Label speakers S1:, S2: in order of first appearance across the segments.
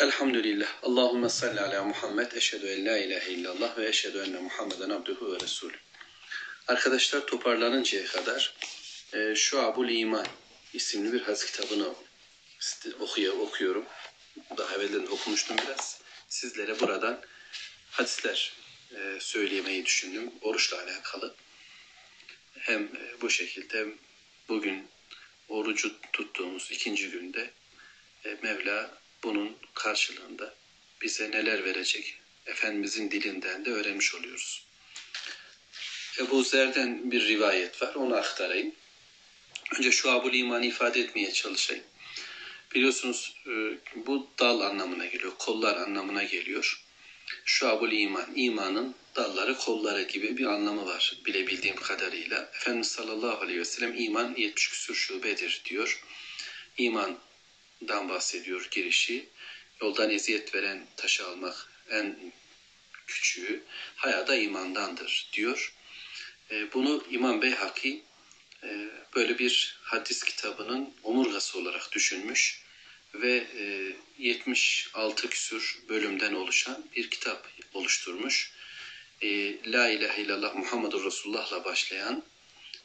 S1: Elhamdülillah. Allahümme salli ala Muhammed. Eşhedü en la ilahe illallah ve eşhedü enne Muhammeden abduhu ve resulü. Arkadaşlar toparlanıncaya kadar e, Şuabul İman isimli bir hadis kitabını okuyor, okuyorum. Daha evvelden okumuştum biraz. Sizlere buradan hadisler e, söylemeyi düşündüm. Oruçla alakalı. Hem e, bu şekilde hem bugün orucu tuttuğumuz ikinci günde e, Mevla bunun karşılığında bize neler verecek Efendimizin dilinden de öğrenmiş oluyoruz. Ebu Zer'den bir rivayet var onu aktarayım. Önce şu abul imanı ifade etmeye çalışayım. Biliyorsunuz e, bu dal anlamına geliyor, kollar anlamına geliyor. Şu abul iman, imanın dalları, kolları gibi bir anlamı var bilebildiğim kadarıyla. Efendimiz sallallahu aleyhi ve sellem iman 70 küsur şubedir diyor. İmandan bahsediyor girişi. Yoldan eziyet veren taşı almak en küçüğü. Hayada imandandır diyor. E, bunu İmam Beyhaki e, böyle bir hadis kitabının omurgası olarak düşünmüş ve 76 e, küsür bölümden oluşan bir kitap oluşturmuş. La ilahe illallah Muhammedur Resulullah'la başlayan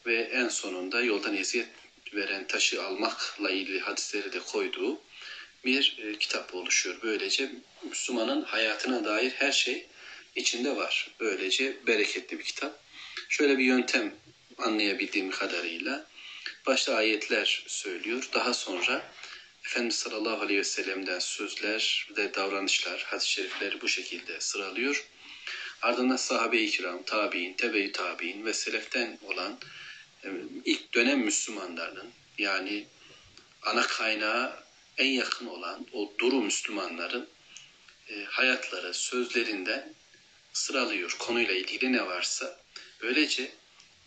S1: ve en sonunda yoldan eziyet veren taşı almakla ilgili hadisleri de koyduğu bir kitap oluşuyor. Böylece Müslümanın hayatına dair her şey içinde var. Böylece bereketli bir kitap. Şöyle bir yöntem anlayabildiğim kadarıyla başta ayetler söylüyor. Daha sonra Efendimiz sallallahu aleyhi ve sellem'den sözler ve davranışlar, hadis-i şerifleri bu şekilde sıralıyor. Ardından sahabe-i kiram, tabi'in, tebe-i tabi'in ve seleften olan e, ilk dönem Müslümanlarının yani ana kaynağı en yakın olan o duru Müslümanların e, hayatları, sözlerinden sıralıyor. Konuyla ilgili ne varsa Böylece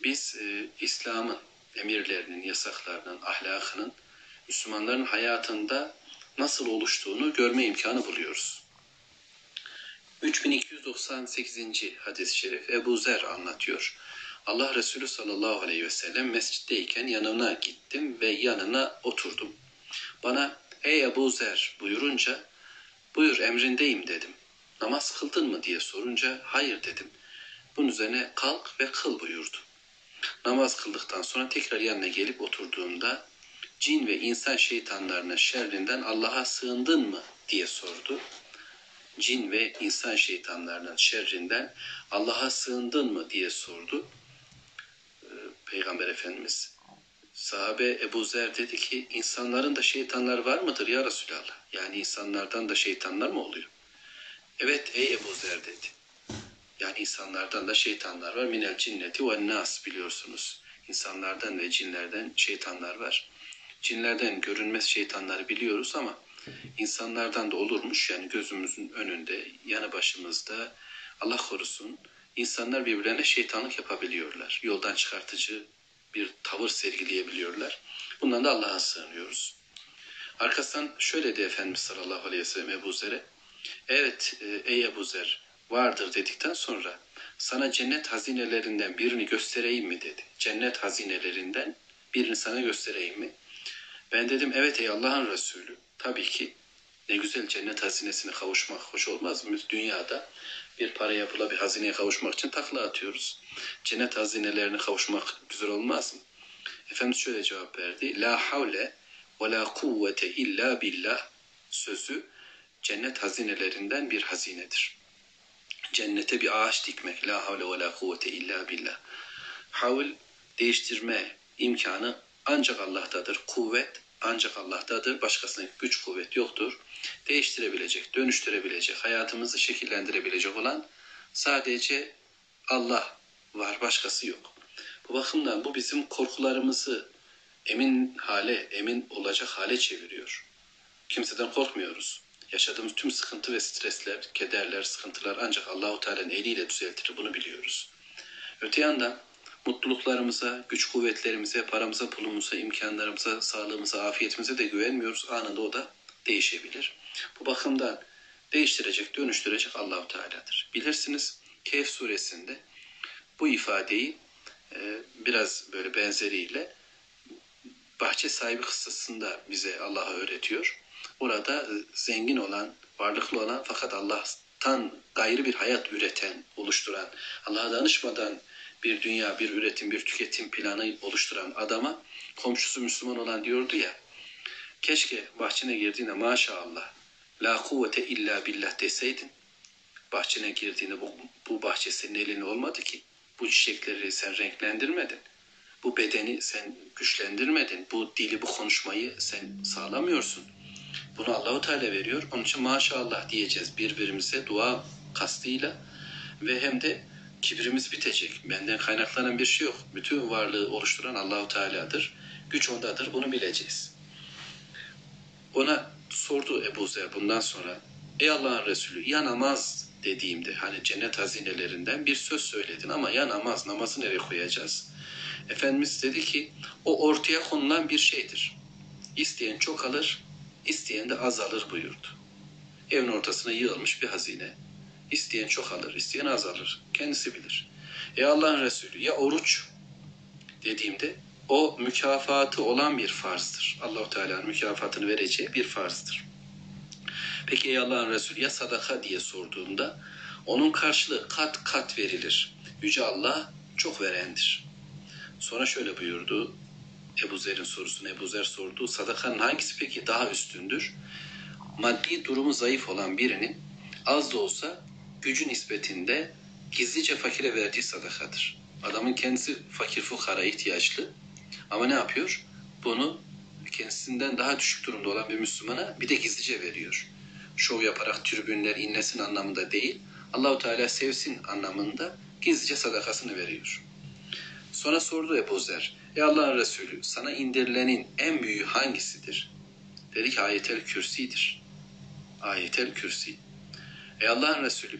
S1: biz e, İslam'ın emirlerinin, yasaklarının, ahlakının Müslümanların hayatında nasıl oluştuğunu görme imkanı buluyoruz. 3298. hadis-i şerif Ebu Zer anlatıyor. Allah Resulü sallallahu aleyhi ve sellem mescitteyken yanına gittim ve yanına oturdum. Bana ey Ebu Zer buyurunca buyur emrindeyim dedim. Namaz kıldın mı diye sorunca hayır dedim. Bunun üzerine kalk ve kıl buyurdu. Namaz kıldıktan sonra tekrar yanına gelip oturduğunda cin ve insan şeytanlarının şerrinden Allah'a sığındın mı diye sordu. Cin ve insan şeytanlarının şerrinden Allah'a sığındın mı diye sordu. Peygamber Efendimiz sahabe Ebu Zer dedi ki insanların da şeytanlar var mıdır ya Resulallah? Yani insanlardan da şeytanlar mı oluyor? Evet ey Ebu Zer dedi. Yani insanlardan da şeytanlar var. Minel cinneti ve nas biliyorsunuz. İnsanlardan ve cinlerden şeytanlar var. Cinlerden görünmez şeytanları biliyoruz ama insanlardan da olurmuş. Yani gözümüzün önünde, yanı başımızda Allah korusun insanlar birbirlerine şeytanlık yapabiliyorlar. Yoldan çıkartıcı bir tavır sergileyebiliyorlar. Bundan da Allah'a sığınıyoruz. Arkasından şöyle de Efendimiz sallallahu aleyhi ve sellem Ebu Zer'e Evet e, ey Ebu Zer vardır dedikten sonra sana cennet hazinelerinden birini göstereyim mi dedi. Cennet hazinelerinden birini sana göstereyim mi? Ben dedim evet ey Allah'ın Resulü. Tabii ki ne güzel cennet hazinesine kavuşmak hoş olmaz mı? Dünyada bir paraya pula bir hazineye kavuşmak için takla atıyoruz. Cennet hazinelerine kavuşmak güzel olmaz mı? Efendimiz şöyle cevap verdi. La havle ve la kuvvete illa billah sözü cennet hazinelerinden bir hazinedir cennete bir ağaç dikmek. La havle ve la kuvvete illa billah. Havl değiştirme imkanı ancak Allah'tadır. Kuvvet ancak Allah'tadır. Başkasına güç kuvvet yoktur. Değiştirebilecek, dönüştürebilecek, hayatımızı şekillendirebilecek olan sadece Allah var, başkası yok. Bu bakımdan bu bizim korkularımızı emin hale, emin olacak hale çeviriyor. Kimseden korkmuyoruz. Yaşadığımız tüm sıkıntı ve stresler, kederler, sıkıntılar ancak Allahu Teala'nın eliyle düzeltilir. Bunu biliyoruz. Öte yandan mutluluklarımıza, güç kuvvetlerimize, paramıza, pulumuza, imkanlarımıza, sağlığımıza, afiyetimize de güvenmiyoruz. Anında o da değişebilir. Bu bakımdan değiştirecek, dönüştürecek Allahu Teala'dır. Bilirsiniz Kehf suresinde bu ifadeyi e, biraz böyle benzeriyle bahçe sahibi kıssasında bize Allah'a öğretiyor. orada e, zengin olan, varlıklı olan fakat Allah'tan gayrı bir hayat üreten, oluşturan, Allah'a danışmadan bir dünya, bir üretim, bir tüketim planı oluşturan adama komşusu Müslüman olan diyordu ya, keşke bahçene girdiğinde maşallah la kuvvete illa billah deseydin, bahçene girdiğinde bu, bu bahçe senin elinde olmadı ki, bu çiçekleri sen renklendirmedin, bu bedeni sen güçlendirmedin, bu dili, bu konuşmayı sen sağlamıyorsun. Bunu Allahu Teala veriyor. Onun için maşallah diyeceğiz birbirimize dua kastıyla ve hem de kibrimiz bitecek. Benden kaynaklanan bir şey yok. Bütün varlığı oluşturan Allahu Teala'dır. Güç ondadır. Bunu bileceğiz. Ona sordu Ebu Zer bundan sonra Ey Allah'ın Resulü ya namaz dediğimde hani cennet hazinelerinden bir söz söyledin ama ya namaz namazı nereye koyacağız? Efendimiz dedi ki o ortaya konulan bir şeydir. İsteyen çok alır, isteyen de az alır buyurdu. Evin ortasına yığılmış bir hazine. İsteyen çok alır, isteyen az alır. Kendisi bilir. Ey Allah'ın Resulü ya oruç dediğimde o mükafatı olan bir farzdır. Allahu Teala'nın mükafatını vereceği bir farzdır. Peki ey Allah'ın Resulü ya sadaka diye sorduğunda onun karşılığı kat kat verilir. Yüce Allah çok verendir. Sonra şöyle buyurdu. Ebu Zer'in sorusunu Ebu Zer sordu. Sadakanın hangisi peki daha üstündür? Maddi durumu zayıf olan birinin az da olsa gücü nispetinde gizlice fakire verdiği sadakadır. Adamın kendisi fakir fukara ihtiyaçlı ama ne yapıyor? Bunu kendisinden daha düşük durumda olan bir Müslümana bir de gizlice veriyor. Şov yaparak tribünler inlesin anlamında değil, Allahu Teala sevsin anlamında gizlice sadakasını veriyor. Sonra sordu Ebu Zer, Ey Allah'ın Resulü sana indirilenin en büyüğü hangisidir? Dedi ki ayetel kürsidir. Ayetel kürsi. Ey Allah'ın Resulü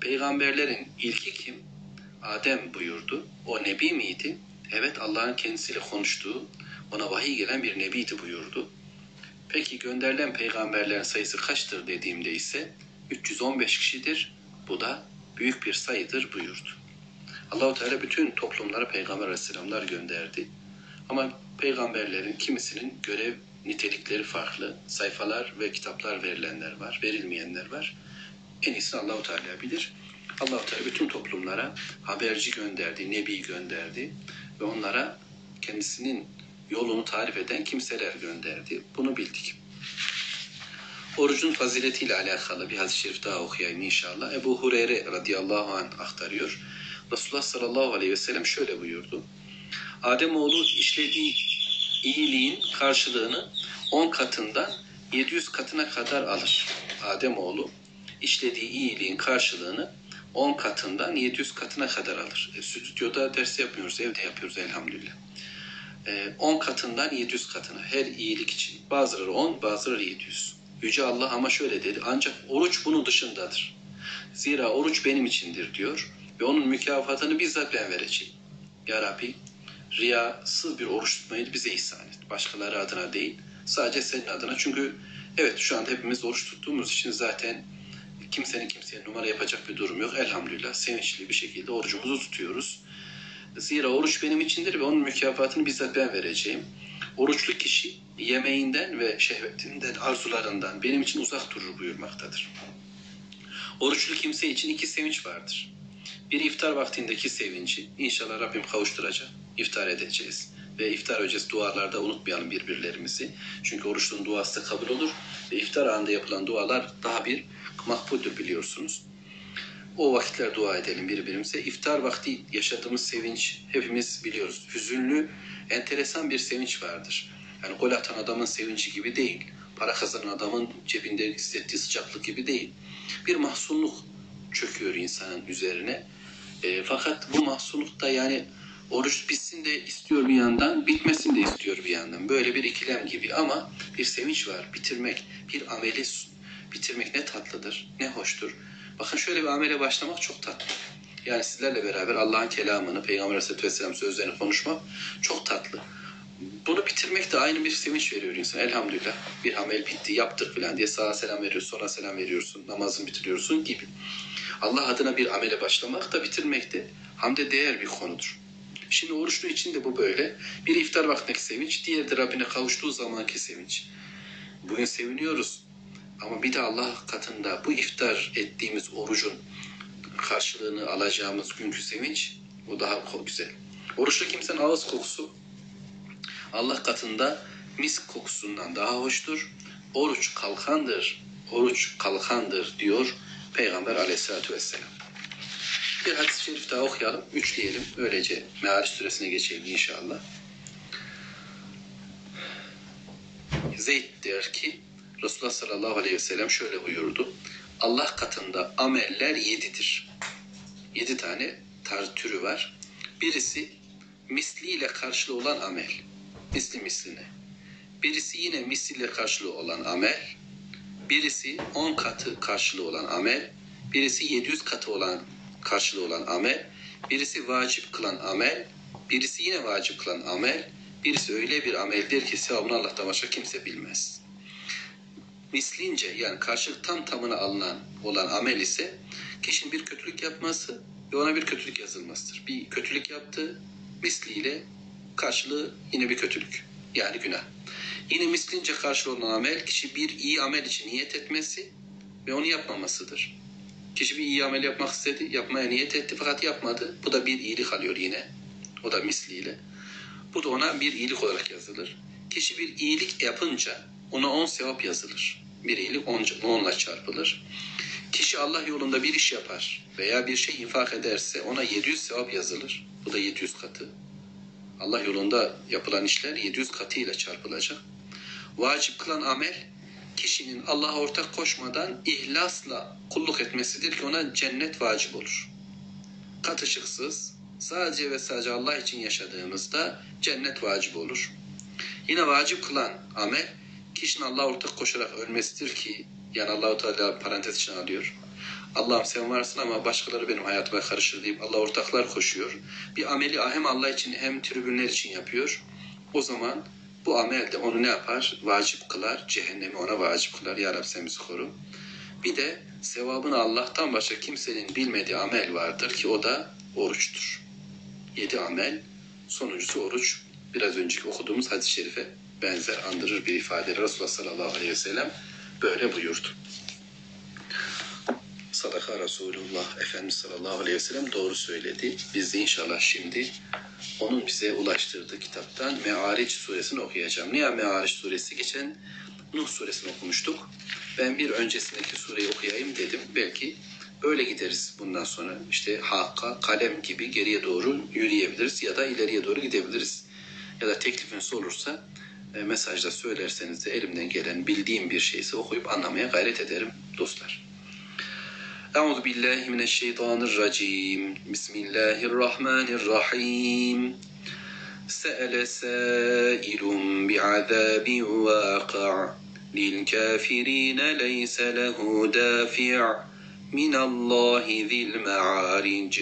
S1: peygamberlerin ilki kim? Adem buyurdu. O nebi miydi? Evet Allah'ın kendisiyle konuştuğu, ona vahiy gelen bir nebiydi buyurdu. Peki gönderilen peygamberlerin sayısı kaçtır dediğimde ise 315 kişidir. Bu da büyük bir sayıdır buyurdu. Allahu Teala bütün toplumlara peygamber aleyhisselamlar gönderdi. Ama peygamberlerin kimisinin görev nitelikleri farklı. Sayfalar ve kitaplar verilenler var, verilmeyenler var. En iyisini Allahu Teala bilir. Allahu Teala bütün toplumlara haberci gönderdi, nebi gönderdi ve onlara kendisinin yolunu tarif eden kimseler gönderdi. Bunu bildik. Orucun faziletiyle alakalı bir hadis-i şerif daha okuyayım inşallah. Ebu Hureyre radıyallahu anh aktarıyor. Resulullah sallallahu aleyhi ve sellem şöyle buyurdu. Ademoğlu işlediği iyiliğin karşılığını 10 katından 700 katına kadar alır. Ademoğlu işlediği iyiliğin karşılığını 10 katından 700 katına kadar alır. E, stüdyoda ders yapmıyoruz, evde yapıyoruz elhamdülillah. E, 10 katından 700 katına her iyilik için. Bazıları 10, bazıları 700. Yüce Allah ama şöyle dedi, ancak oruç bunun dışındadır. Zira oruç benim içindir diyor ve onun mükafatını bizzat ben vereceğim. Ya Rabbi riyasız bir oruç tutmayı bize ihsan et. Başkaları adına değil, sadece senin adına. Çünkü evet şu anda hepimiz oruç tuttuğumuz için zaten kimsenin kimseye numara yapacak bir durum yok. Elhamdülillah sevinçli bir şekilde orucumuzu tutuyoruz. Zira oruç benim içindir ve onun mükafatını bizzat ben vereceğim. Oruçlu kişi yemeğinden ve şehvetinden, arzularından benim için uzak durur buyurmaktadır. Oruçlu kimse için iki sevinç vardır. Bir iftar vaktindeki sevinci inşallah Rabbim kavuşturacak. İftar edeceğiz. Ve iftar öncesi dualarda unutmayalım birbirlerimizi. Çünkü oruçluğun duası da kabul olur. Ve iftar anında yapılan dualar daha bir makbuldür biliyorsunuz. O vakitler dua edelim birbirimize. İftar vakti yaşadığımız sevinç hepimiz biliyoruz. Hüzünlü, enteresan bir sevinç vardır. Yani gol atan adamın sevinci gibi değil. Para kazanan adamın cebinde hissettiği sıcaklık gibi değil. Bir mahzunluk çöküyor insanın üzerine. E, fakat bu mahzunlukta yani oruç bitsin de istiyor bir yandan, bitmesin de istiyor bir yandan. Böyle bir ikilem gibi ama bir sevinç var. Bitirmek, bir ameli bitirmek ne tatlıdır, ne hoştur. Bakın şöyle bir amele başlamak çok tatlı. Yani sizlerle beraber Allah'ın kelamını, Peygamber Aleyhisselatü Vesselam sözlerini konuşmak çok tatlı. Bunu bitirmek de aynı bir sevinç veriyor insan. Elhamdülillah bir amel bitti, yaptık falan diye sağa selam veriyorsun, sonra selam veriyorsun, namazını bitiriyorsun gibi. Allah adına bir amele başlamak da bitirmek de hamde değer bir konudur. Şimdi oruçlu için de bu böyle. Bir iftar vaktindeki sevinç, diğer de Rabbine kavuştuğu zamanki sevinç. Bugün seviniyoruz Ama bir de Allah katında bu iftar ettiğimiz orucun karşılığını alacağımız günkü sevinç o daha güzel. Oruçlu kimsenin ağız kokusu Allah katında misk kokusundan daha hoştur. Oruç kalkandır, oruç kalkandır diyor Peygamber aleyhissalatü vesselam. Bir hadis-i şerif daha okuyalım, üçleyelim. Öylece Meariç suresine geçelim inşallah. Zeyd der ki Resulullah sallallahu aleyhi ve sellem şöyle buyurdu. Allah katında ameller yedidir. Yedi tane tar türü var. Birisi misliyle karşılığı olan amel. Misli misline. Birisi yine misliyle karşılığı olan amel. Birisi 10 katı karşılığı olan amel. Birisi 700 katı olan karşılığı olan amel. Birisi vacip kılan amel. Birisi yine vacip kılan amel. Birisi öyle bir ameldir ki sevabını Allah'tan başka kimse bilmez. Mislince yani karşılık tam tamına alınan olan amel ise kişinin bir kötülük yapması ve ona bir kötülük yazılmasıdır. Bir kötülük yaptı, misliyle karşılığı yine bir kötülük. Yani günah. Yine mislince karşılığı olan amel kişi bir iyi amel için niyet etmesi ve onu yapmamasıdır. Kişi bir iyi amel yapmak istedi, yapmaya niyet etti fakat yapmadı. Bu da bir iyilik alıyor yine. O da misliyle. Bu da ona bir iyilik olarak yazılır. Kişi bir iyilik yapınca ona on sevap yazılır. Bir iyilik onla çarpılır. Kişi Allah yolunda bir iş yapar veya bir şey infak ederse ona 700 sevap yazılır. Bu da 700 katı. Allah yolunda yapılan işler 700 katıyla çarpılacak. Vacip kılan amel kişinin Allah'a ortak koşmadan ihlasla kulluk etmesidir ki ona cennet vacip olur. Katışıksız, sadece ve sadece Allah için yaşadığımızda cennet vacip olur. Yine vacip kılan amel kişinin Allah'a ortak koşarak ölmesidir ki yani Allahu Teala parantez için alıyor. Allah'ım sen varsın ama başkaları benim hayatıma karışır deyip Allah ortaklar koşuyor. Bir ameli hem Allah için hem tribünler için yapıyor. O zaman bu amel de onu ne yapar? Vacip kılar. Cehennemi ona vacip kılar. Ya Rabbi sen bizi koru. Bir de sevabını Allah'tan başka kimsenin bilmediği amel vardır ki o da oruçtur. Yedi amel, sonuncusu oruç. Biraz önceki okuduğumuz hadis-i şerife benzer, andırır bir ifade. Resulullah sallallahu aleyhi ve sellem böyle buyurdu. Sadaka Resulullah Efendimiz sallallahu aleyhi ve sellem doğru söyledi. Biz de inşallah şimdi onun bize ulaştırdığı kitaptan Me'ariç suresini okuyacağım. Niye Me'ariç suresi? Geçen Nuh suresini okumuştuk. Ben bir öncesindeki sureyi okuyayım dedim. Belki öyle gideriz bundan sonra. İşte Hakka, kalem gibi geriye doğru yürüyebiliriz ya da ileriye doğru gidebiliriz. Ya da teklifiniz olursa e, mesajda söylerseniz de elimden gelen bildiğim bir şeyse okuyup anlamaya gayret ederim dostlar. Euzu billahi mineşşeytanirracim. Bismillahirrahmanirrahim. Se'ele sâilun bi'azâbin vâqa' للكافرين ليس له دافع من الله ذي المعارج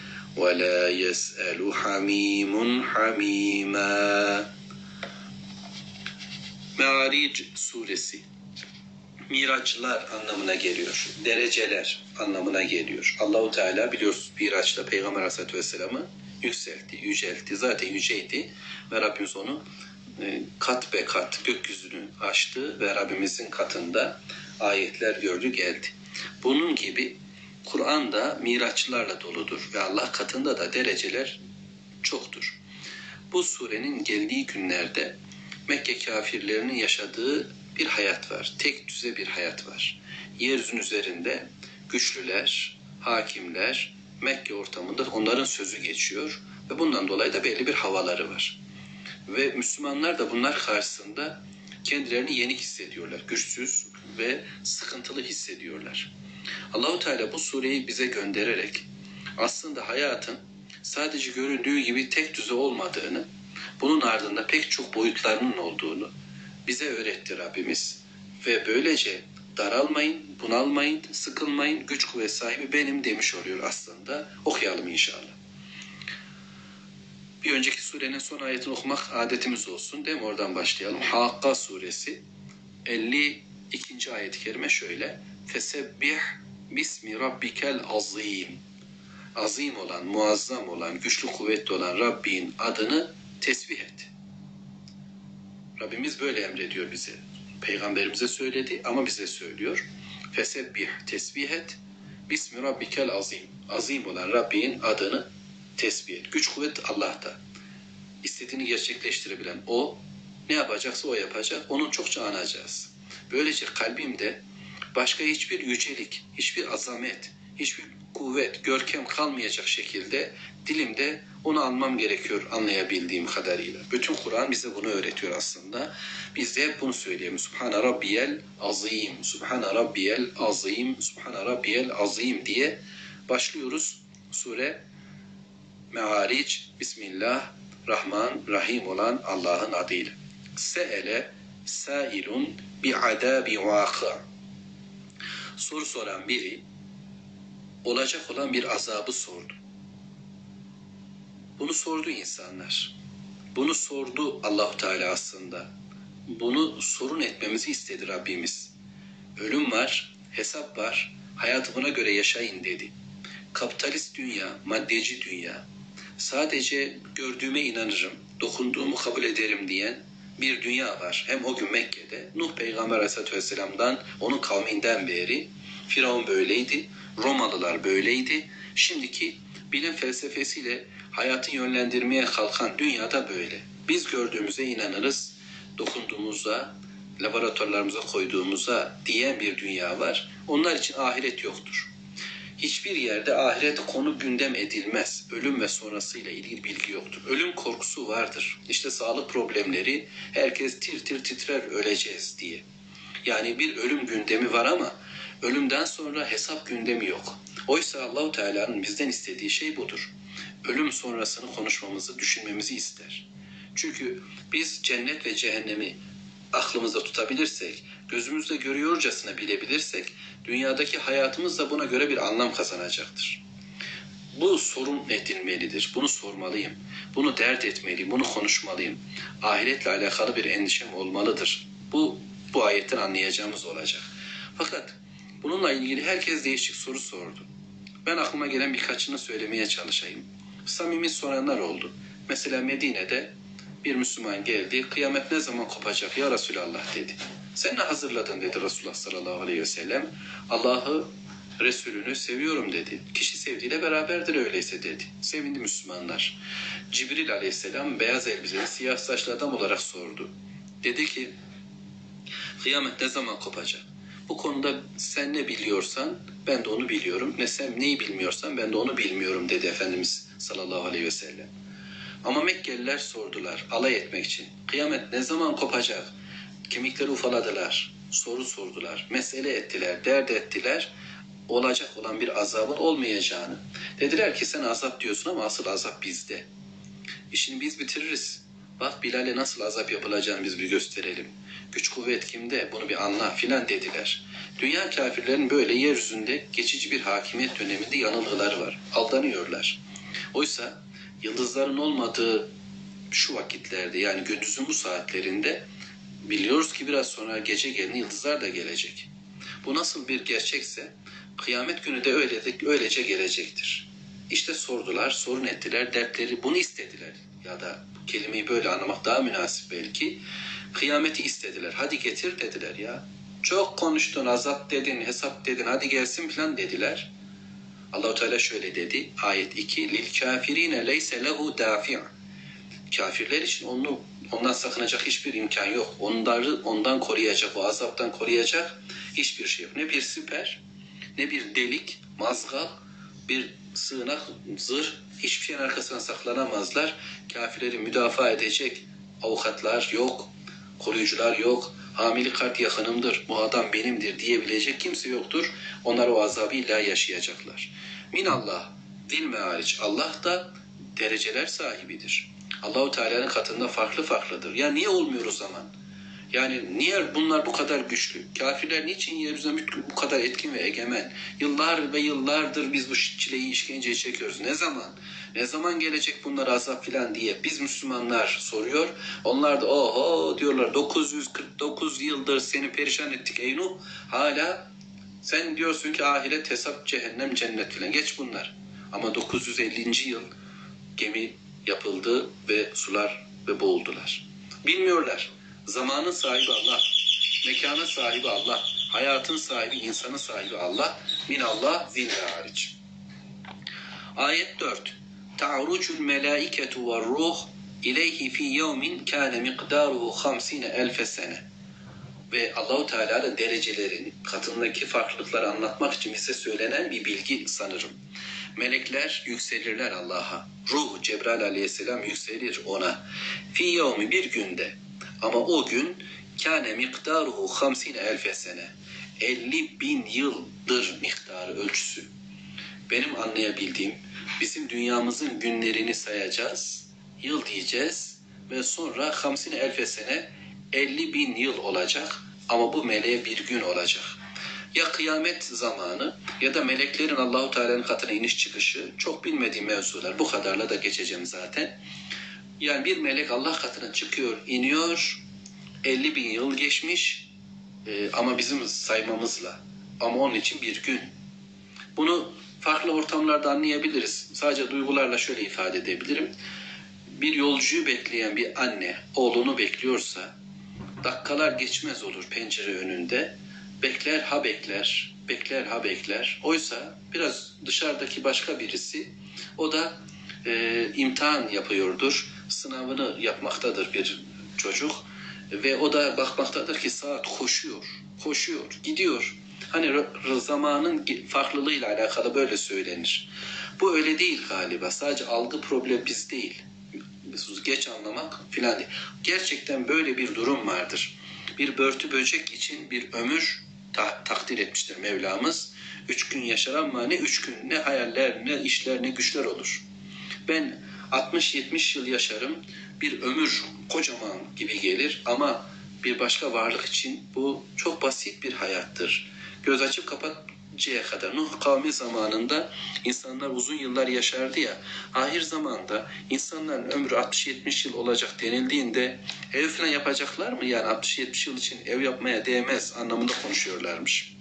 S1: ولا يسأل حميم حميما Me'aric suresi Miraçlar anlamına geliyor. Dereceler anlamına geliyor. Allahu Teala biliyoruz Miraç'ta Peygamber Aleyhisselatü Vesselam'ı yükseltti, yüceltti. Zaten yüceydi ve Rabbimiz onu e, kat be kat gökyüzünü açtı ve Rabbimizin katında ayetler gördü geldi. Bunun gibi Kur'an da miraçlarla doludur ve Allah katında da dereceler çoktur. Bu surenin geldiği günlerde Mekke kafirlerinin yaşadığı bir hayat var. Tek düze bir hayat var. Yeryüzünün üzerinde güçlüler, hakimler Mekke ortamında onların sözü geçiyor ve bundan dolayı da belli bir havaları var. Ve Müslümanlar da bunlar karşısında kendilerini yenik hissediyorlar. Güçsüz ve sıkıntılı hissediyorlar. Allahu Teala bu sureyi bize göndererek aslında hayatın sadece göründüğü gibi tek düze olmadığını, bunun ardında pek çok boyutlarının olduğunu bize öğretti Rabbimiz. Ve böylece daralmayın, bunalmayın, sıkılmayın, güç kuvvet sahibi benim demiş oluyor aslında. Okuyalım inşallah. Bir önceki surenin son ayetini okumak adetimiz olsun değil mi? Oradan başlayalım. Hakka suresi 52. ayet-i kerime şöyle. Fesebbih bismi rabbikel azim. Azim olan, muazzam olan, güçlü kuvvetli olan Rabbin adını tesbih et. Rabbimiz böyle emrediyor bize. Peygamberimize söyledi ama bize söylüyor. Fesebbih, tesbih et. Bismi rabbikel azim. Azim olan Rabbin adını tesbih et. Güç kuvvet Allah'ta. İstediğini gerçekleştirebilen O, ne yapacaksa O yapacak. Onun çokça anacağız. Böylece kalbimde başka hiçbir yücelik, hiçbir azamet, hiçbir kuvvet, görkem kalmayacak şekilde dilimde onu almam gerekiyor anlayabildiğim kadarıyla. Bütün Kur'an bize bunu öğretiyor aslında. Biz de hep bunu söyleyelim. Subhane Rabbiyel Azim, Subhane Rabbiyel Azim, Subhane Rabbiyel Azim diye başlıyoruz. Sure Me'aric, Bismillah, Rahman, Rahim olan Allah'ın adıyla. Se'ele sailun bi'adabi vâkı. Soru soran biri olacak olan bir azabı sordu. Bunu sordu insanlar. Bunu sordu Allahu Teala aslında. Bunu sorun etmemizi istedi Rabbimiz. Ölüm var, hesap var, hayatı buna göre yaşayın dedi. Kapitalist dünya, maddeci dünya, sadece gördüğüme inanırım, dokunduğumu kabul ederim diyen bir dünya var. Hem o gün Mekke'de Nuh Peygamber Aleyhisselatü Vesselam'dan onun kavminden beri Firavun böyleydi, Romalılar böyleydi. Şimdiki bilim felsefesiyle hayatı yönlendirmeye kalkan dünyada böyle. Biz gördüğümüze inanırız, dokunduğumuza, laboratuvarlarımıza koyduğumuza diyen bir dünya var. Onlar için ahiret yoktur. Hiçbir yerde ahiret konu gündem edilmez. Ölüm ve sonrasıyla ilgili bilgi yoktur. Ölüm korkusu vardır. İşte sağlık problemleri herkes tir tir titrer öleceğiz diye. Yani bir ölüm gündemi var ama ölümden sonra hesap gündemi yok. Oysa Allahu Teala'nın bizden istediği şey budur. Ölüm sonrasını konuşmamızı, düşünmemizi ister. Çünkü biz cennet ve cehennemi aklımızda tutabilirsek, gözümüzle görüyorcasına bilebilirsek, dünyadaki hayatımız da buna göre bir anlam kazanacaktır. Bu sorun edilmelidir. Bunu sormalıyım. Bunu dert etmeliyim. Bunu konuşmalıyım. Ahiretle alakalı bir endişem olmalıdır. Bu bu ayetten anlayacağımız olacak. Fakat bununla ilgili herkes değişik soru sordu. Ben aklıma gelen birkaçını söylemeye çalışayım. Samimi soranlar oldu. Mesela Medine'de bir Müslüman geldi. Kıyamet ne zaman kopacak ya Resulallah dedi. Sen ne hazırladın dedi Resulullah sallallahu aleyhi ve sellem. Allah'ı Resulünü seviyorum dedi. Kişi sevdiğiyle beraberdir öyleyse dedi. Sevindi Müslümanlar. Cibril aleyhisselam beyaz elbiseli siyah saçlı adam olarak sordu. Dedi ki kıyamet ne zaman kopacak? Bu konuda sen ne biliyorsan ben de onu biliyorum. Ne sen neyi bilmiyorsan ben de onu bilmiyorum dedi Efendimiz sallallahu aleyhi ve sellem. Ama Mekkeliler sordular alay etmek için. Kıyamet ne zaman kopacak? Kemikleri ufaladılar. Soru sordular. Mesele ettiler. Dert ettiler. Olacak olan bir azabın olmayacağını. Dediler ki sen azap diyorsun ama asıl azap bizde. İşini biz bitiririz. Bak Bilal'e nasıl azap yapılacağını biz bir gösterelim. Güç kuvvet kimde bunu bir anla filan dediler. Dünya kafirlerin böyle yeryüzünde geçici bir hakimiyet döneminde yanılgıları var. Aldanıyorlar. Oysa yıldızların olmadığı şu vakitlerde yani gündüzün bu saatlerinde biliyoruz ki biraz sonra gece gelin yıldızlar da gelecek. Bu nasıl bir gerçekse kıyamet günü de öyle de öylece gelecektir. İşte sordular, sorun ettiler, dertleri bunu istediler. Ya da kelimeyi böyle anlamak daha münasip belki. Kıyameti istediler. Hadi getir dediler ya. Çok konuştun, azap dedin, hesap dedin, hadi gelsin falan dediler. Allahu Teala şöyle dedi. Ayet 2. Lil kafirine leyse lehu dafi'. Kafirler için onu ondan sakınacak hiçbir imkan yok. Onları ondan koruyacak, o azaptan koruyacak hiçbir şey yok. Ne bir siper, ne bir delik, mazgal, bir sığınak, zırh, hiçbir şeyin arkasına saklanamazlar. Kafirleri müdafaa edecek avukatlar yok, koruyucular yok. Hamili kart yakınımdır, bu adam benimdir diyebilecek kimse yoktur. Onlar o azabı illa yaşayacaklar. Minallah, dil hariç Allah da dereceler sahibidir. Allahu Teala'nın katında farklı farklıdır. Ya niye olmuyor o zaman? Yani niye bunlar bu kadar güçlü? Kafirler niçin yeryüzünde bu kadar etkin ve egemen? Yıllar ve yıllardır biz bu çileyi, işkenceyi çekiyoruz. Ne zaman? Ne zaman gelecek bunlar azap filan diye biz Müslümanlar soruyor. Onlar da oho diyorlar 949 yıldır seni perişan ettik ey Nuh. Hala sen diyorsun ki ahiret hesap cehennem cennet filan. Geç bunlar. Ama 950. yıl gemi yapıldı ve sular ve boğuldular. Bilmiyorlar. Zamanın sahibi Allah. Mekanın sahibi Allah. Hayatın sahibi, insanın sahibi Allah. Min Allah zille hariç. Ayet 4. Ta'rucul melaiketu ve ruh ileyhi fi yevmin kâne miqdaruhu hamsine elfe sene. Ve Allahu Teala'nın derecelerin katındaki farklılıkları anlatmak için bize söylenen bir bilgi sanırım. Melekler yükselirler Allah'a. Ruh Cebrail aleyhisselam yükselir ona. Fi yevmi bir günde. Ama o gün kâne miktaruhu hamsine elfe sene. 50 bin yıldır miktarı ölçüsü. Benim anlayabildiğim bizim dünyamızın günlerini sayacağız, yıl diyeceğiz ve sonra hamsine elfe sene 50 bin yıl olacak ama bu meleğe bir gün olacak. Ya kıyamet zamanı ya da meleklerin Allahu Teala'nın katına iniş çıkışı çok bilmediğim mevzular. Bu kadarla da geçeceğim zaten. Yani bir melek Allah katına çıkıyor, iniyor. 50 bin yıl geçmiş e, ama bizim saymamızla. Ama onun için bir gün. Bunu farklı ortamlarda anlayabiliriz. Sadece duygularla şöyle ifade edebilirim. Bir yolcuyu bekleyen bir anne oğlunu bekliyorsa dakikalar geçmez olur pencere önünde. Bekler ha bekler, bekler ha bekler. Oysa biraz dışarıdaki başka birisi o da e, imtihan yapıyordur. Sınavını yapmaktadır bir çocuk ve o da bakmaktadır ki saat koşuyor, koşuyor, gidiyor. Hani zamanın farklılığıyla alakalı böyle söylenir. Bu öyle değil galiba. Sadece algı problemi biz değil. Geç anlamak filan değil. Gerçekten böyle bir durum vardır. Bir börtü böcek için bir ömür ta- takdir etmiştir Mevlamız. Üç gün yaşar ama ne üç gün ne hayaller ne işler ne güçler olur. Ben 60-70 yıl yaşarım bir ömür kocaman gibi gelir ama bir başka varlık için bu çok basit bir hayattır. Göz açıp kapatıncaya kadar Nuh kavmi zamanında insanlar uzun yıllar yaşardı ya. Ahir zamanda insanların ömrü 60-70 yıl olacak denildiğinde ev falan yapacaklar mı? Yani 60-70 yıl için ev yapmaya değmez anlamında konuşuyorlarmış.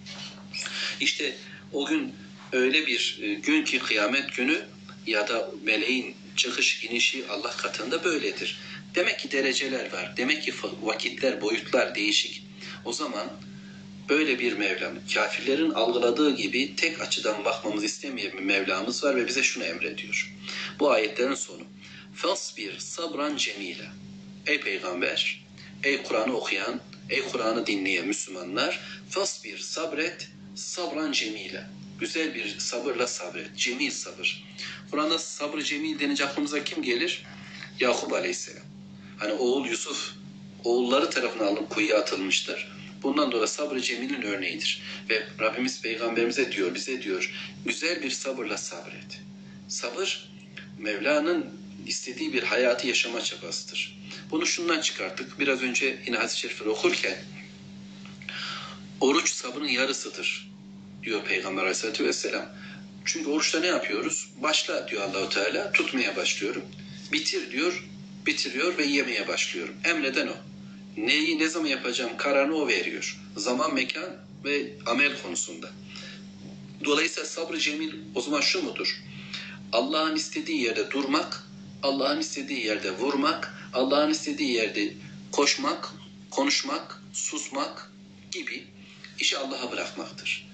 S1: İşte o gün öyle bir gün ki kıyamet günü ya da meleğin çıkış inişi Allah katında böyledir. Demek ki dereceler var. Demek ki vakitler, boyutlar değişik. O zaman böyle bir Mevlam, kafirlerin algıladığı gibi tek açıdan bakmamızı istemeyen bir Mevlamız var ve bize şunu emrediyor. Bu ayetlerin sonu. Fasbir sabran cemile. Ey peygamber, ey Kur'an'ı okuyan, ey Kur'an'ı dinleyen Müslümanlar, fasbir sabret, sabran cemile. Güzel bir sabırla sabret, cemil sabır. Kur'an'da sabır cemil denince aklımıza kim gelir? Yakup Aleyhisselam. Hani oğul Yusuf oğulları tarafından alınıp kuyuya atılmıştır. Bundan dolayı sabrı cemilin örneğidir. Ve Rabbimiz peygamberimize diyor, bize diyor, güzel bir sabırla sabret. Sabır, Mevla'nın istediği bir hayatı yaşama çabasıdır. Bunu şundan çıkarttık. Biraz önce yine hadis-i şerifleri okurken, oruç sabrın yarısıdır diyor Peygamber aleyhissalatü vesselam. Çünkü oruçta ne yapıyoruz? Başla diyor Allahu Teala, tutmaya başlıyorum. Bitir diyor, bitiriyor ve yemeye başlıyorum. Emreden o. Neyi ne zaman yapacağım kararını o veriyor. Zaman, mekan ve amel konusunda. Dolayısıyla sabrı cemil o zaman şu mudur? Allah'ın istediği yerde durmak, Allah'ın istediği yerde vurmak, Allah'ın istediği yerde koşmak, konuşmak, susmak gibi işi Allah'a bırakmaktır.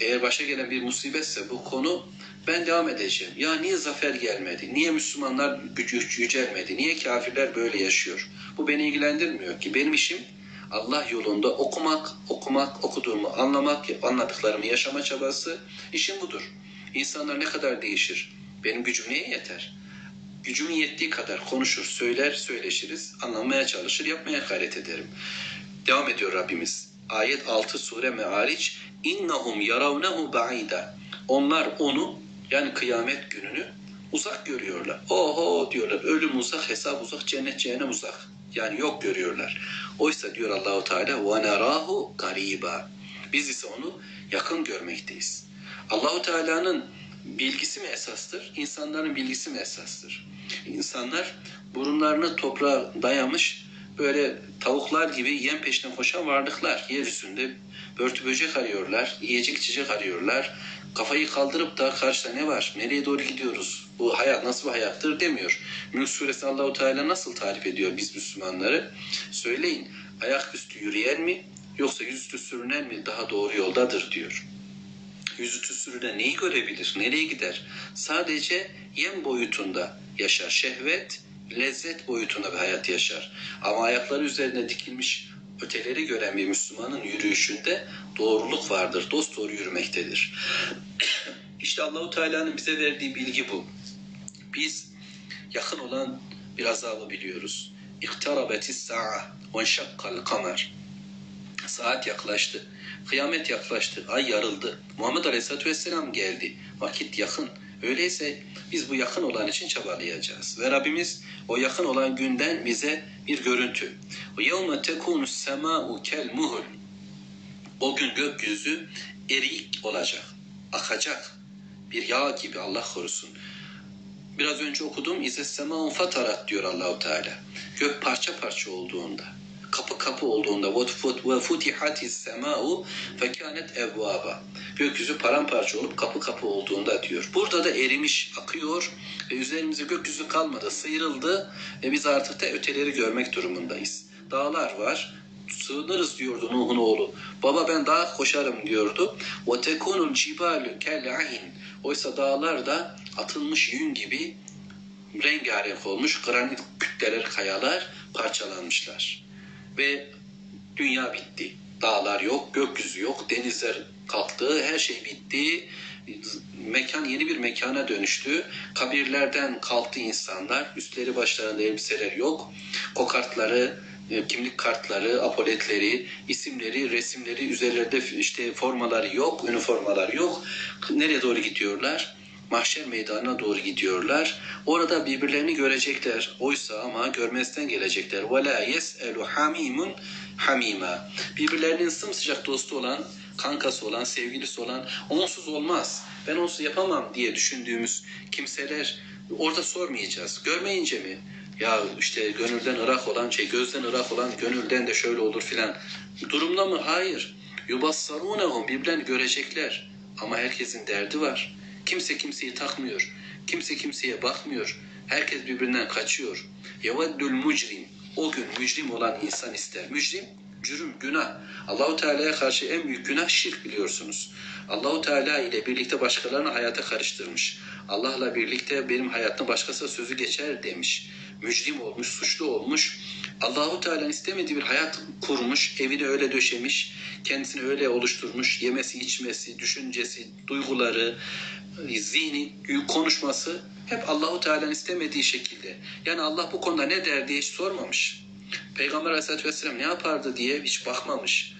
S1: Eğer başa gelen bir musibetse bu konu ben devam edeceğim. Ya niye zafer gelmedi? Niye Müslümanlar yücelmedi? Niye kafirler böyle yaşıyor? Bu beni ilgilendirmiyor ki. Benim işim Allah yolunda okumak, okumak, okuduğumu anlamak, anladıklarımı yaşama çabası. İşim budur. İnsanlar ne kadar değişir? Benim gücüm neye yeter? Gücümün yettiği kadar konuşur, söyler, söyleşiriz, anlamaya çalışır, yapmaya gayret ederim. Devam ediyor Rabbimiz. Ayet 6 sure Me'ariç innahum yaravnehu ba'ida. Onlar onu yani kıyamet gününü uzak görüyorlar. Oho diyorlar ölüm uzak, hesap uzak, cennet cehennem uzak. Yani yok görüyorlar. Oysa diyor Allahu Teala ve nerahu gariba. Biz ise onu yakın görmekteyiz. Allahu Teala'nın bilgisi mi esastır? İnsanların bilgisi mi esastır? İnsanlar burunlarını toprağa dayamış böyle tavuklar gibi yem peşinden koşan varlıklar. Yeryüzünde börtü böcek arıyorlar, yiyecek içecek arıyorlar. Kafayı kaldırıp da karşıda ne var, nereye doğru gidiyoruz, bu hayat nasıl bir hayattır demiyor. Mülk suresi Allahu Teala nasıl tarif ediyor biz Müslümanları? Söyleyin, ayaküstü yürüyen mi yoksa yüzüstü sürünen mi daha doğru yoldadır diyor. Yüzüstü sürünen neyi görebilir, nereye gider? Sadece yem boyutunda yaşar. Şehvet, lezzet boyutunda bir hayat yaşar. Ama ayakları üzerine dikilmiş öteleri gören bir Müslümanın yürüyüşünde doğruluk vardır. Dost doğru yürümektedir. işte Allahu Teala'nın bize verdiği bilgi bu. Biz yakın olan bir azabı biliyoruz. İktarabetis sa'a ve şakkal kamer. Saat yaklaştı. Kıyamet yaklaştı. Ay yarıldı. Muhammed Aleyhisselatü Vesselam geldi. Vakit yakın. Öyleyse biz bu yakın olan için çabalayacağız. Ve Rabbimiz o yakın olan günden bize bir görüntü. يَوْمَ تَكُونُ السَّمَاءُ كَالْمُهُلِ O gün gökyüzü eriyik olacak, akacak. Bir yağ gibi Allah korusun. Biraz önce okudum. İze semaun fatarat diyor Allahu Teala. Gök parça parça olduğunda, kapı kapı olduğunda ve futihatis semau fekanet evvaba. Gökyüzü paramparça olup kapı kapı olduğunda diyor. Burada da erimiş, akıyor ve üzerimize gökyüzü kalmadı, sıyrıldı ve biz artık da öteleri görmek durumundayız. Dağlar var, sığınırız diyordu Nuh'un oğlu. Baba ben dağa koşarım diyordu. Tekunul cibalu kel'ahin. Oysa dağlar da atılmış yün gibi rengarenk olmuş. Granit kütleler, kayalar parçalanmışlar. Ve dünya bitti. Dağlar yok, gökyüzü yok, denizler kalktı, her şey bitti. Mekan yeni bir mekana dönüştü. Kabirlerden kalktı insanlar. Üstleri başlarında elbiseler yok. Kokartları, e, kimlik kartları, apoletleri, isimleri, resimleri, üzerlerinde işte formaları yok, üniformalar yok. Nereye doğru gidiyorlar? Mahşer meydanına doğru gidiyorlar. Orada birbirlerini görecekler. Oysa ama görmezden gelecekler. وَلَا يَسْأَلُ حَمِيمٌ hamima. Birbirlerinin sımsıcak dostu olan, kankası olan, sevgilisi olan onsuz olmaz. Ben onsuz yapamam diye düşündüğümüz kimseler orada sormayacağız. Görmeyince mi? Ya işte gönülden ırak olan şey, gözden ırak olan gönülden de şöyle olur filan. Durumda mı? Hayır. Yubassarunehum birbirlerini görecekler. Ama herkesin derdi var. Kimse kimseyi takmıyor. Kimse kimseye bakmıyor. Herkes birbirinden kaçıyor. Yeveddül mucrim. O gün mücrim olan insan ister. Mücrim, cürüm, günah. Allahu Teala'ya karşı en büyük günah şirk biliyorsunuz. Allahu Teala ile birlikte başkalarını hayata karıştırmış. Allah'la birlikte benim hayatım başkası sözü geçer demiş. Mücrim olmuş, suçlu olmuş. Allahu Teala'nın istemediği bir hayat kurmuş, evini öyle döşemiş, kendisini öyle oluşturmuş, yemesi, içmesi, düşüncesi, duyguları, zihni, konuşması hep Allahu Teala'nın istemediği şekilde. Yani Allah bu konuda ne der diye hiç sormamış. Peygamber Aleyhisselatü Vesselam ne yapardı diye hiç bakmamış.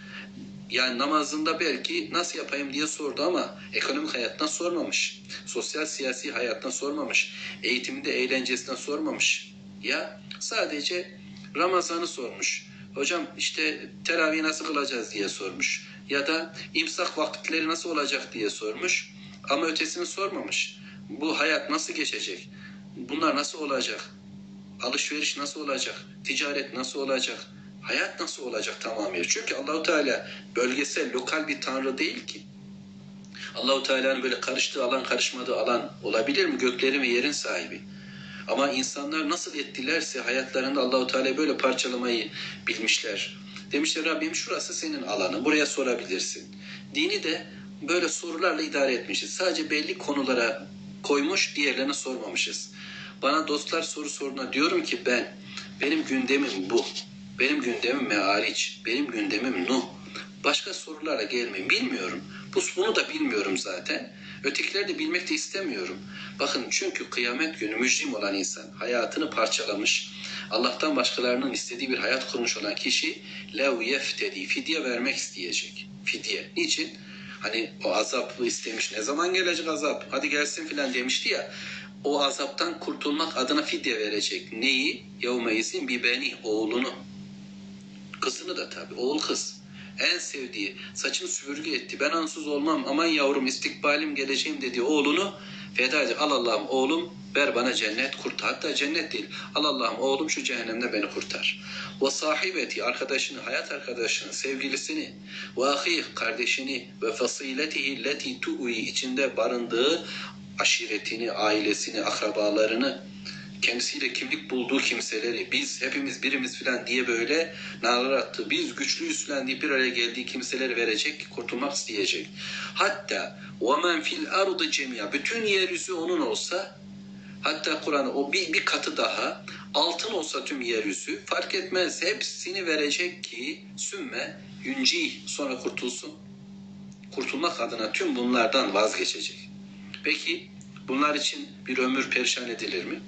S1: Yani namazında belki nasıl yapayım diye sordu ama ekonomik hayattan sormamış. Sosyal siyasi hayattan sormamış. Eğitimde eğlencesinden sormamış. Ya sadece Ramazan'ı sormuş. Hocam işte teravih nasıl kılacağız diye sormuş. Ya da imsak vakitleri nasıl olacak diye sormuş. Ama ötesini sormamış. Bu hayat nasıl geçecek? Bunlar nasıl olacak? Alışveriş nasıl olacak? Ticaret nasıl olacak? Hayat nasıl olacak tamamıyla? Çünkü Allahu Teala bölgesel, lokal bir tanrı değil ki. Allahu Teala'nın böyle karıştığı alan, karışmadığı alan olabilir mi? Göklerin ve yerin sahibi. Ama insanlar nasıl ettilerse hayatlarında Allahu Teala böyle parçalamayı bilmişler. Demişler Rabbim şurası senin alanın. Buraya sorabilirsin. Dini de böyle sorularla idare etmişiz. Sadece belli konulara koymuş, diğerlerine sormamışız. Bana dostlar soru soruna diyorum ki ben, benim gündemim bu. Benim gündemim meariç, benim gündemim Nuh. Başka sorulara gelmeyin. Bilmiyorum. Bu, bunu da bilmiyorum zaten. Ötekileri de bilmek de istemiyorum. Bakın çünkü kıyamet günü mücrim olan insan, hayatını parçalamış, Allah'tan başkalarının istediği bir hayat kurmuş olan kişi lev yeftedi, fidye vermek isteyecek. Fidye. Niçin? Hani o azap istemiş. Ne zaman gelecek azap? Hadi gelsin filan demişti ya. O azaptan kurtulmak adına fidye verecek. Neyi? Yevmeyizin bir beni oğlunu. Kızını da tabii. Oğul kız. En sevdiği, saçını süpürge etti. Ben ansız olmam, aman yavrum istikbalim geleceğim dediği oğlunu feda edecek. Al Allah'ım oğlum ver bana cennet kurtar. Hatta cennet değil. Al Allah'ım oğlum şu cehennemde beni kurtar. Ve sahibeti arkadaşını, hayat arkadaşını, sevgilisini, ve ahih kardeşini ve fasiletihi leti tu'i içinde barındığı aşiretini, ailesini, akrabalarını, kendisiyle kimlik bulduğu kimseleri, biz hepimiz birimiz filan diye böyle nalar attı. Biz güçlüyüz filan diye bir araya geldiği kimseleri verecek, kurtulmak isteyecek. Hatta وَمَنْ fil ardı cemia bütün yeryüzü onun olsa hatta Kur'an o bir, bir katı daha altın olsa tüm yeryüzü fark etmez hepsini verecek ki sümme yünci sonra kurtulsun. Kurtulmak adına tüm bunlardan vazgeçecek. Peki bunlar için bir ömür perişan edilir mi?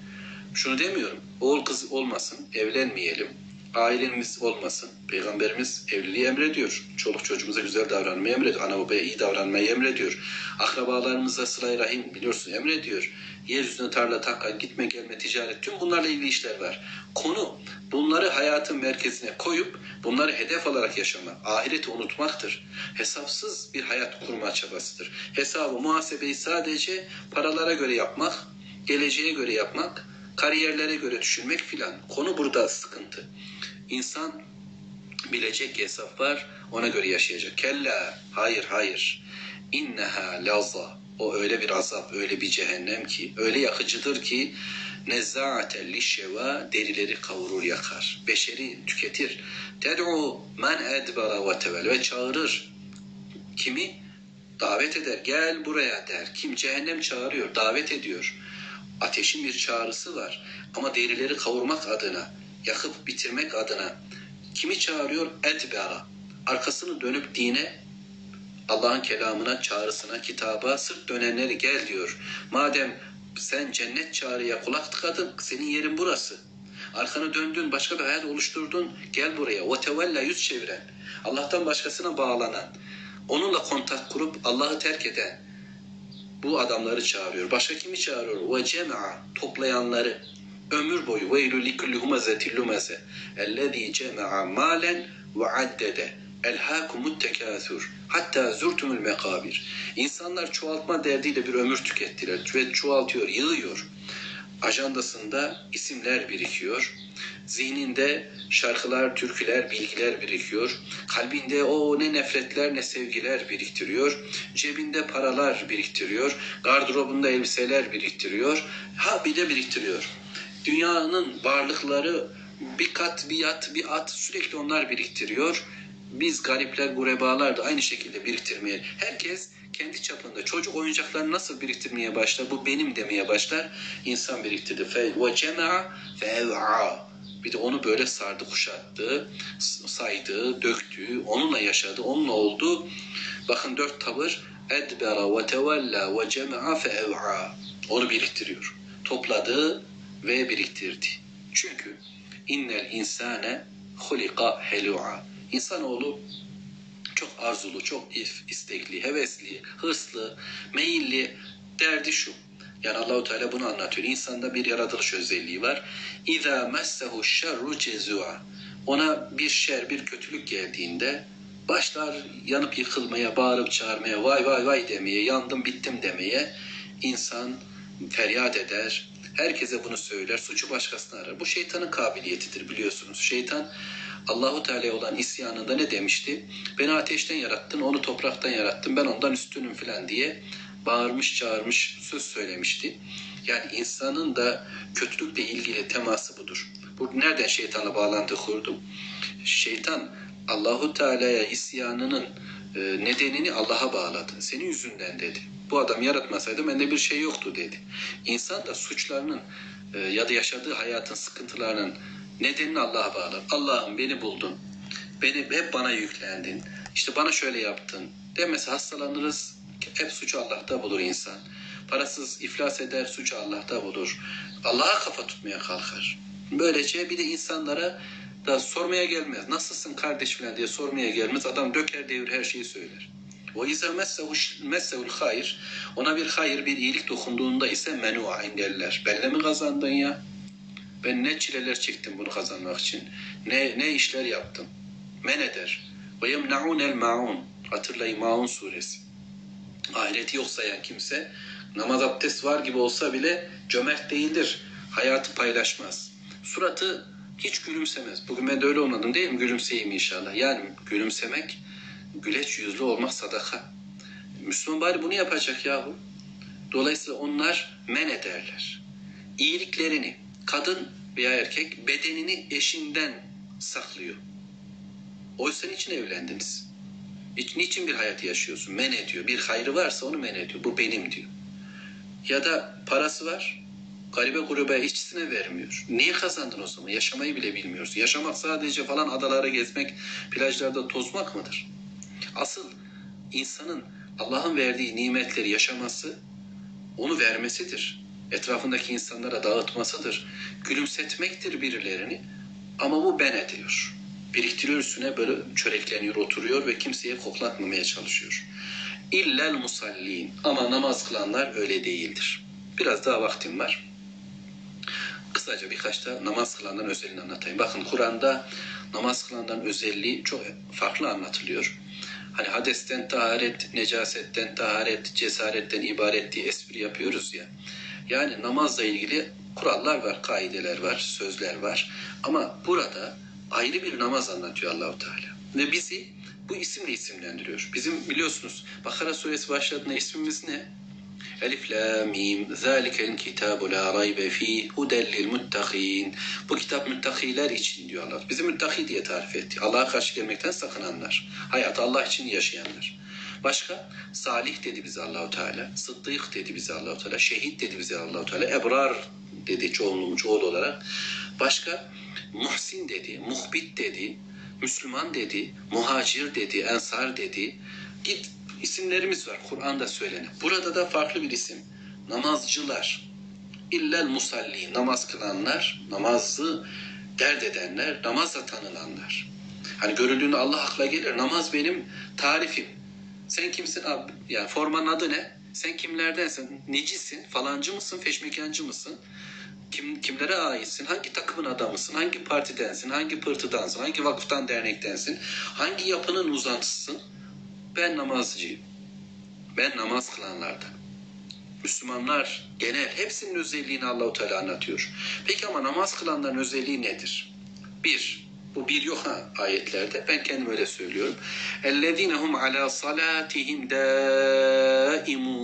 S1: Şunu demiyorum. Oğul kız olmasın, evlenmeyelim. Ailemiz olmasın. Peygamberimiz evliliği emrediyor. Çoluk çocuğumuza güzel davranmayı emrediyor. Ana babaya iyi davranmayı emrediyor. Akrabalarımıza sıla rahim biliyorsun emrediyor. Yeryüzüne tarla takka, gitme gelme ticaret tüm bunlarla ilgili işler var. Konu bunları hayatın merkezine koyup bunları hedef alarak yaşamak, ahireti unutmaktır. Hesapsız bir hayat kurma çabasıdır. Hesabı, muhasebeyi sadece paralara göre yapmak, geleceğe göre yapmak, kariyerlere göre düşünmek filan. Konu burada sıkıntı. İnsan bilecek hesap var, ona göre yaşayacak. Kella, hayır hayır. İnneha laza. O öyle bir azap, öyle bir cehennem ki, öyle yakıcıdır ki nezza'ate lişeva derileri kavurur yakar. Beşeri tüketir. Ted'u men edbara ve tevel ve çağırır. Kimi? Davet eder. Gel buraya der. Kim? Cehennem çağırıyor, davet ediyor. Ateşin bir çağrısı var. Ama derileri kavurmak adına, yakıp bitirmek adına kimi çağırıyor? Edbara. Arkasını dönüp dine Allah'ın kelamına, çağrısına, kitaba sırt dönenleri gel diyor. Madem sen cennet çağrıya kulak tıkadın, senin yerin burası. Arkanı döndün, başka bir hayat oluşturdun, gel buraya. Ve tevella yüz çeviren, Allah'tan başkasına bağlanan, onunla kontak kurup Allah'ı terk eden bu adamları çağırıyor. Başka kimi çağırıyor? Ve cema'a, toplayanları. Ömür boyu veylü likulli humezetil lumeze ellezî cema'a malen ve addede elhâkumut tekâthür hatta zurtumul mekabir. İnsanlar çoğaltma derdiyle bir ömür tükettiler ve çoğaltıyor, yığıyor. Ajandasında isimler birikiyor. Zihninde şarkılar, türküler, bilgiler birikiyor. Kalbinde o ne nefretler ne sevgiler biriktiriyor. Cebinde paralar biriktiriyor. Gardırobunda elbiseler biriktiriyor. Ha bir de biriktiriyor. Dünyanın varlıkları bir kat, bir yat, bir at sürekli onlar biriktiriyor biz garipler, gurebalar da aynı şekilde biriktirmeye. Herkes kendi çapında çocuk oyuncaklarını nasıl biriktirmeye başlar? Bu benim demeye başlar. İnsan biriktirdi. Fe ve cema'a fe bir de onu böyle sardı, kuşattı, saydı, döktü, onunla yaşadı, onunla oldu. Bakın dört tavır. Edbera ve tevella ve cema'a fe Onu biriktiriyor. Topladı ve biriktirdi. Çünkü innel insane hulika helu'a. İnsanoğlu çok arzulu, çok if, istekli, hevesli, hırslı, meyilli. Derdi şu. Yani Allahu Teala bunu anlatıyor. İnsanda bir yaratılış özelliği var. İza messehu şerru cezua. Ona bir şer, bir kötülük geldiğinde başlar yanıp yıkılmaya, bağırıp çağırmaya, vay vay vay demeye, yandım bittim demeye. İnsan feryat eder. Herkese bunu söyler, suçu başkasına arar. Bu şeytanın kabiliyetidir biliyorsunuz. Şeytan Allahu Teala'ya olan isyanında ne demişti? Beni ateşten yarattın, onu topraktan yarattın, ben ondan üstünüm filan diye bağırmış çağırmış söz söylemişti. Yani insanın da kötülükle ilgili teması budur. Bu nereden şeytanla bağlantı kurdum? Şeytan Allahu Teala'ya isyanının e, nedenini Allah'a bağladı. Senin yüzünden dedi. Bu adam yaratmasaydı bende bir şey yoktu dedi. İnsan da suçlarının e, ya da yaşadığı hayatın sıkıntılarının Nedenini Allah'a bağlar. Allah'ım beni buldun. Beni hep bana yüklendin. İşte bana şöyle yaptın. Demese hastalanırız. Hep suçu Allah'ta bulur insan. Parasız iflas eder, suçu Allah'ta bulur. Allah'a kafa tutmaya kalkar. Böylece bir de insanlara da sormaya gelmez. Nasılsın kardeş falan diye sormaya gelmez. Adam döker devir her şeyi söyler. Ve izâ messehul hayır. Ona bir hayır, bir iyilik dokunduğunda ise menua engeller. Benle mi kazandın ya? Ben ne çileler çektim bunu kazanmak için. Ne ne işler yaptım. Men eder. Ve yemna'unel ma'un. Hatırlayın Maun suresi. Ahireti yok sayan kimse namaz abdest var gibi olsa bile cömert değildir. Hayatı paylaşmaz. Suratı hiç gülümsemez. Bugün ben de öyle olmadım değil mi? Gülümseyeyim inşallah. Yani gülümsemek, güleç yüzlü olmak sadaka. Müslüman bari bunu yapacak yahu. Dolayısıyla onlar men ederler. İyiliklerini, kadın veya erkek bedenini eşinden saklıyor. Oysa niçin evlendiniz? Niçin bir hayat yaşıyorsun? Men ediyor. Bir hayrı varsa onu men ediyor. Bu benim diyor. Ya da parası var. Garibe gurube işçisine vermiyor. Niye kazandın o zaman? Yaşamayı bile bilmiyorsun. Yaşamak sadece falan adalara gezmek, plajlarda tozmak mıdır? Asıl insanın Allah'ın verdiği nimetleri yaşaması, onu vermesidir. Etrafındaki insanlara dağıtmasıdır. Gülümsetmektir birilerini. Ama bu ben ediyor. Biriktiriyor üstüne böyle çörekleniyor, oturuyor ve kimseye koklatmamaya çalışıyor. İllel musallin. Ama namaz kılanlar öyle değildir. Biraz daha vaktim var. Kısaca birkaç da namaz kılanların özelliğini anlatayım. Bakın Kur'an'da namaz kılanların özelliği çok farklı anlatılıyor. Hani hadesten taharet, necasetten taharet, cesaretten ibaret diye espri yapıyoruz ya. Yani namazla ilgili kurallar var, kaideler var, sözler var. Ama burada ayrı bir namaz anlatıyor Allahu Teala. Ve bizi bu isimle isimlendiriyor. Bizim biliyorsunuz Bakara suresi başladığında ismimiz ne? Elif la mim zalikel kitabu la raybe fi huden lil muttakin. Bu kitap müttakiler için diyor Allah. Bizi müttaki diye tarif etti. Allah'a karşı gelmekten sakınanlar. Hayatı Allah için yaşayanlar. Başka salih dedi bize Allahu Teala. Sıddık dedi bize Allahu Teala. Şehit dedi bize Allahu Teala. Ebrar dedi çoğunluğu çoğul olarak. Başka muhsin dedi, muhbit dedi, Müslüman dedi, muhacir dedi, ensar dedi. Git isimlerimiz var Kur'an'da söylenen. Burada da farklı bir isim. Namazcılar. İllel musalli. Namaz kılanlar, namazı dert edenler, namazla tanınanlar. Hani görüldüğünde Allah akla gelir. Namaz benim tarifim. Sen kimsin abi? Yani formanın adı ne? Sen kimlerdensin? Necisin? Falancı mısın? Feşmekancı mısın? Kim, kimlere aitsin? Hangi takımın adamısın? Hangi partidensin? Hangi pırtıdansın? Hangi vakıftan dernektensin? Hangi yapının uzantısısın? Ben namazcıyım. Ben namaz kılanlardan. Müslümanlar genel hepsinin özelliğini Allahu Teala anlatıyor. Peki ama namaz kılanların özelliği nedir? Bir, bu bir yok ha ayetlerde. Ben kendim öyle söylüyorum. Ellezinehum ala salatihim daimun.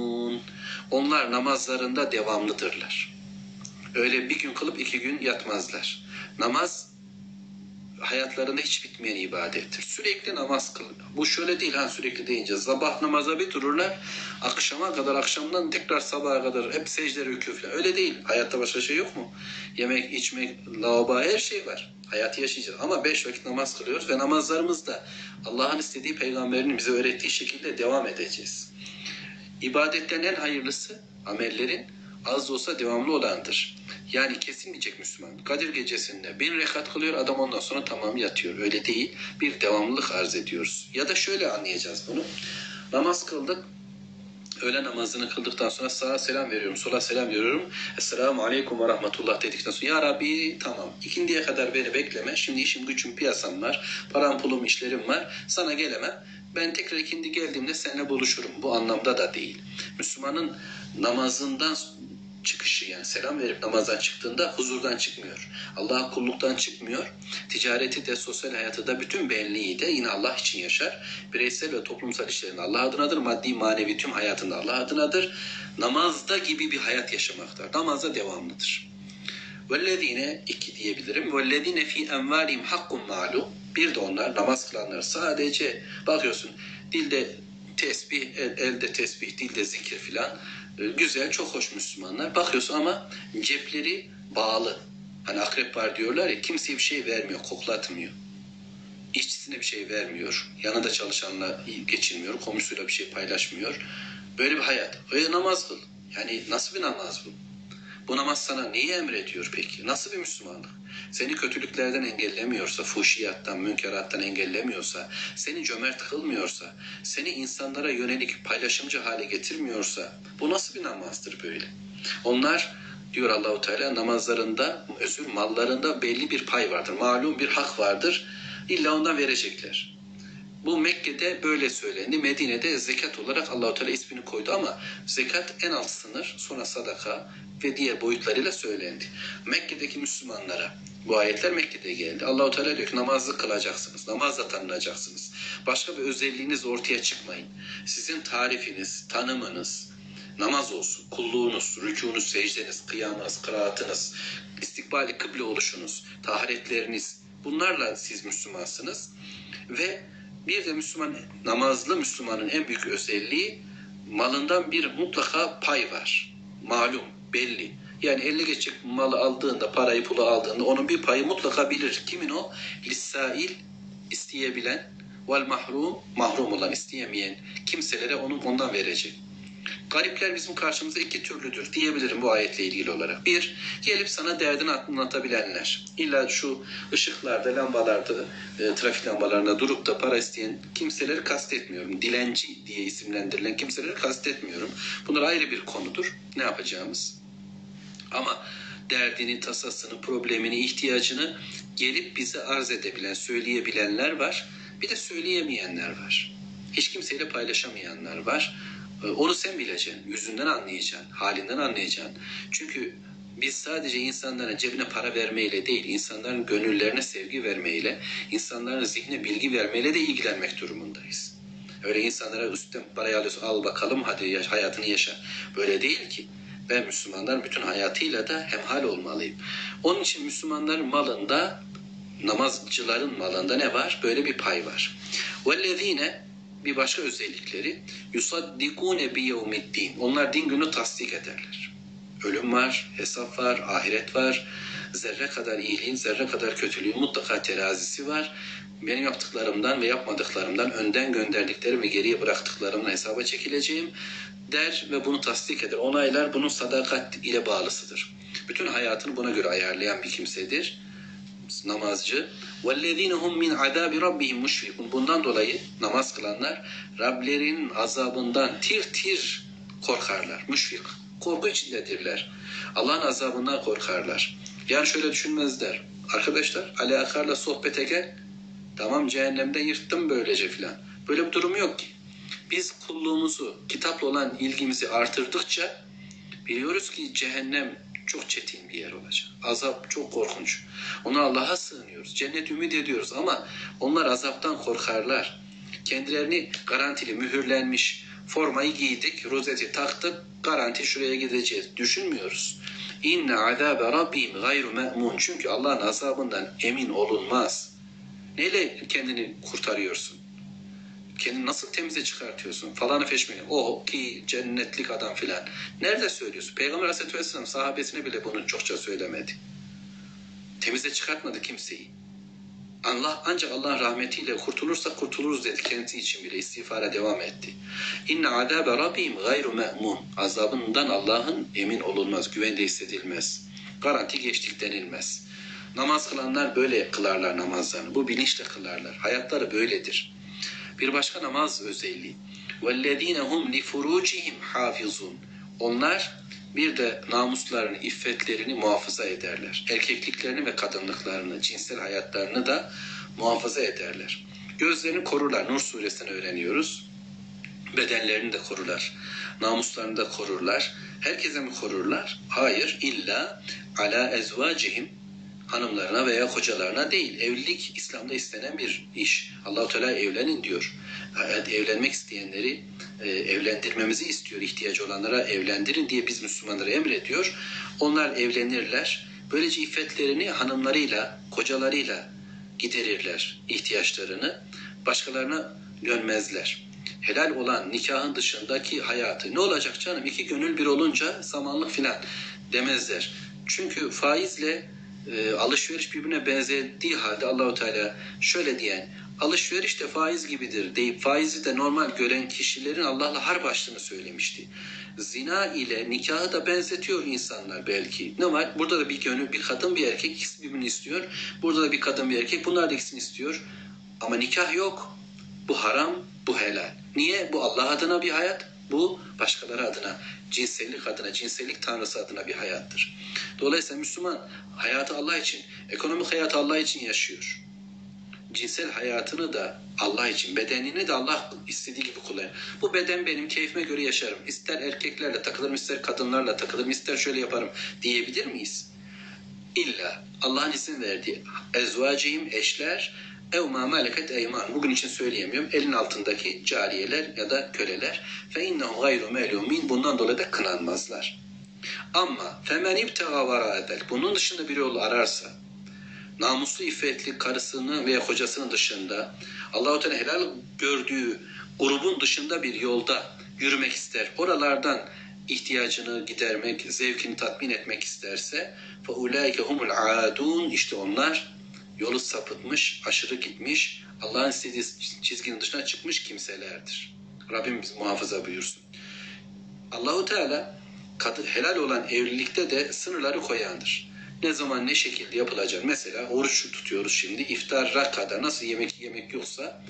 S1: Onlar namazlarında devamlıdırlar. Öyle bir gün kılıp iki gün yatmazlar. Namaz hayatlarında hiç bitmeyen ibadettir. Sürekli namaz kılın. Bu şöyle değil ha sürekli deyince. Sabah namaza bir dururlar. Akşama kadar akşamdan tekrar sabaha kadar hep secde rükû falan. Öyle değil. Hayatta başka şey yok mu? Yemek, içmek, lavabo her şey var. Hayatı yaşayacağız. Ama beş vakit namaz kılıyoruz ve namazlarımızda Allah'ın istediği peygamberinin bize öğrettiği şekilde devam edeceğiz. İbadetlerin en hayırlısı amellerin az da olsa devamlı olandır. Yani kesilmeyecek Müslüman. Kadir gecesinde bin rekat kılıyor adam ondan sonra tamam yatıyor. Öyle değil. Bir devamlılık arz ediyoruz. Ya da şöyle anlayacağız bunu. Namaz kıldık. Öğle namazını kıldıktan sonra sağa selam veriyorum, sola selam veriyorum. Esselamu aleyküm ve rahmetullah dedikten sonra ya Rabbi tamam ikindiye kadar beni bekleme. Şimdi işim gücüm piyasam var. Param pulum işlerim var. Sana gelemem. Ben tekrar ikindi geldiğimde seninle buluşurum. Bu anlamda da değil. Müslümanın namazından çıkışı yani selam verip namazdan çıktığında huzurdan çıkmıyor. Allah'a kulluktan çıkmıyor. Ticareti de sosyal hayatı da bütün benliği de yine Allah için yaşar. Bireysel ve toplumsal işlerinde Allah adınadır. Maddi manevi tüm hayatında Allah adınadır. Namazda gibi bir hayat yaşamaktadır. Namazda devamlıdır. Vellezine iki diyebilirim. Vellezine fi envalihim hakkun malum. Bir de onlar namaz kılanlar sadece bakıyorsun dilde tesbih, el, elde tesbih, dilde zikir filan güzel, çok hoş Müslümanlar. Bakıyorsun ama cepleri bağlı. Hani akrep var diyorlar ya kimseye bir şey vermiyor, koklatmıyor. İşçisine bir şey vermiyor. Yanında çalışanla geçinmiyor, komşusuyla bir şey paylaşmıyor. Böyle bir hayat. Öyle namaz kıl. Yani nasıl bir namaz bu? Bu namaz sana neyi emrediyor peki? Nasıl bir Müslümanlık? Seni kötülüklerden engellemiyorsa, fuhşiyattan, münkerattan engellemiyorsa, seni cömert kılmıyorsa, seni insanlara yönelik paylaşımcı hale getirmiyorsa bu nasıl bir namazdır böyle? Onlar diyor Allahu Teala namazlarında, özür mallarında belli bir pay vardır. Malum bir hak vardır. İlla ondan verecekler. Bu Mekke'de böyle söylendi. Medine'de zekat olarak Allahu Teala ismini koydu ama zekat en alt sınır, sonra sadaka ve diğer boyutlarıyla söylendi. Mekke'deki Müslümanlara bu ayetler Mekke'de geldi. Allahu Teala diyor ki namazı kılacaksınız, namazla tanınacaksınız. Başka bir özelliğiniz ortaya çıkmayın. Sizin tarifiniz, tanımınız, namaz olsun, kulluğunuz, rükunuz, secdeniz, kıyamınız, kıraatınız, istikbali kıble oluşunuz, taharetleriniz bunlarla siz Müslümansınız ve bir de Müslüman, namazlı Müslümanın en büyük özelliği malından bir mutlaka pay var. Malum, belli. Yani eline geçecek malı aldığında, parayı pulu aldığında onun bir payı mutlaka bilir. Kimin o? Lissail, isteyebilen, vel mahrum, mahrum olan, isteyemeyen kimselere onun ondan verecek. Garipler bizim karşımıza iki türlüdür diyebilirim bu ayetle ilgili olarak. Bir, gelip sana derdini anlatabilenler. İlla şu ışıklarda, lambalarda, e, trafik lambalarında durup da para isteyen kimseleri kastetmiyorum. Dilenci diye isimlendirilen kimseleri kastetmiyorum. Bunlar ayrı bir konudur. Ne yapacağımız? Ama derdini, tasasını, problemini, ihtiyacını gelip bize arz edebilen, söyleyebilenler var. Bir de söyleyemeyenler var. Hiç kimseyle paylaşamayanlar var. Ee, Onu sen bileceksin, yüzünden anlayacaksın, halinden anlayacaksın. Çünkü biz sadece insanların cebine para vermeyle değil, insanların gönüllerine sevgi vermeyle, insanların zihne bilgi vermeyle de ilgilenmek durumundayız. Öyle insanlara üstten parayı alıyorsun, al bakalım hadi yaş- hayatını yaşa. Böyle değil ki. Ben Müslümanların bütün hayatıyla da hemhal olmalıyım. Onun için Müslümanların malında, namazcıların malında ne var? Böyle bir pay var. وَالَّذ۪ينَ bir başka özellikleri yusaddikune bi yevmiddin. Onlar din günü tasdik ederler. Ölüm var, hesap var, ahiret var. Zerre kadar iyiliğin, zerre kadar kötülüğün mutlaka terazisi var. Benim yaptıklarımdan ve yapmadıklarımdan önden gönderdiklerim ve geriye bıraktıklarımla hesaba çekileceğim der ve bunu tasdik eder. Onaylar bunun sadakat ile bağlısıdır. Bütün hayatını buna göre ayarlayan bir kimsedir namazcı. وَالَّذ۪ينَ هُمْ مِنْ عَذَابِ رَبِّهِمْ مُشْفِقُونَ Bundan dolayı namaz kılanlar Rablerinin azabından tir tir korkarlar. Müşfik. Korku içindedirler. Allah'ın azabından korkarlar. Yani şöyle düşünmezler. Arkadaşlar Ali Akar'la sohbete gel. Tamam cehennemden yırttım böylece filan. Böyle bir durum yok ki. Biz kulluğumuzu, kitapla olan ilgimizi artırdıkça biliyoruz ki cehennem çok çetin bir yer olacak. Azap çok korkunç. Ona Allah'a sığınıyoruz. Cennet ümit ediyoruz ama onlar azaptan korkarlar. Kendilerini garantili, mühürlenmiş formayı giydik, rozeti taktık, garanti şuraya gideceğiz. Düşünmüyoruz. İnne azabe rabbim gayru me'mun. Çünkü Allah'ın azabından emin olunmaz. Neyle kendini kurtarıyorsun? Kendini nasıl temize çıkartıyorsun? Falanı feşmeyin. O ki cennetlik adam filan. Nerede söylüyorsun? Peygamber Aleyhisselatü Vesselam sahabesine bile bunu çokça söylemedi. Temize çıkartmadı kimseyi. Allah ancak Allah'ın rahmetiyle kurtulursa kurtuluruz dedi kendisi için bile istiğfara devam etti. İnne azabe rabbim gayru me'mun. Azabından Allah'ın emin olunmaz, güvende hissedilmez. Garanti geçtik denilmez. Namaz kılanlar böyle kılarlar namazlarını. Bu bilinçle kılarlar. Hayatları böyledir. Bir başka namaz özelliği. وَالَّذ۪ينَ هُمْ لِفُرُوجِهِمْ حَافِظُونَ Onlar bir de namuslarını, iffetlerini muhafaza ederler. Erkekliklerini ve kadınlıklarını, cinsel hayatlarını da muhafaza ederler. Gözlerini korurlar. Nur suresini öğreniyoruz. Bedenlerini de korurlar. Namuslarını da korurlar. Herkese mi korurlar? Hayır. İlla ala ezvacihim hanımlarına veya kocalarına değil. Evlilik İslam'da istenen bir iş. Allahu Teala evlenin diyor. Evlenmek isteyenleri e, evlendirmemizi istiyor. İhtiyacı olanlara evlendirin diye biz Müslümanlara emrediyor. Onlar evlenirler. Böylece iffetlerini hanımlarıyla, kocalarıyla giderirler ihtiyaçlarını. Başkalarına dönmezler. Helal olan nikahın dışındaki hayatı ne olacak canım? İki gönül bir olunca zamanlık filan demezler. Çünkü faizle e, alışveriş birbirine benzediği halde Allahu Teala şöyle diyen alışveriş de faiz gibidir deyip faizi de normal gören kişilerin Allah'la harp açtığını söylemişti. Zina ile nikahı da benzetiyor insanlar belki. Ne var? Burada da bir gönül, bir kadın bir erkek ikisi birbirini istiyor. Burada da bir kadın bir erkek bunlar da ikisini istiyor. Ama nikah yok. Bu haram, bu helal. Niye? Bu Allah adına bir hayat, bu başkaları adına, cinsellik adına, cinsellik tanrısı adına bir hayattır. Dolayısıyla Müslüman hayatı Allah için, ekonomik hayatı Allah için yaşıyor. Cinsel hayatını da Allah için, bedenini de Allah istediği gibi kullanıyor. Bu beden benim keyfime göre yaşarım. İster erkeklerle takılırım, ister kadınlarla takılırım, ister şöyle yaparım diyebilir miyiz? İlla Allah'ın izin verdiği ezvaciyim, eşler, ev ma meleket eyman. Bugün için söyleyemiyorum. Elin altındaki cariyeler ya da köleler. Fe innehu gayru melumin. Bundan dolayı da kınanmazlar. Ama femen ibtega vara Bunun dışında bir yol ararsa, namuslu iffetli karısını veya kocasının dışında Allahu Teala helal gördüğü grubun dışında bir yolda yürümek ister. Oralardan ihtiyacını gidermek, zevkini tatmin etmek isterse fe ulaike humul adun işte onlar yolu sapıtmış, aşırı gitmiş, Allah'ın istediği çizginin dışına çıkmış kimselerdir. Rabbim muhafaza buyursun. Allahu Teala helal olan evlilikte de sınırları koyandır. Ne zaman ne şekilde yapılacak? Mesela oruç tutuyoruz şimdi. İftara kadar nasıl yemek yemek yoksa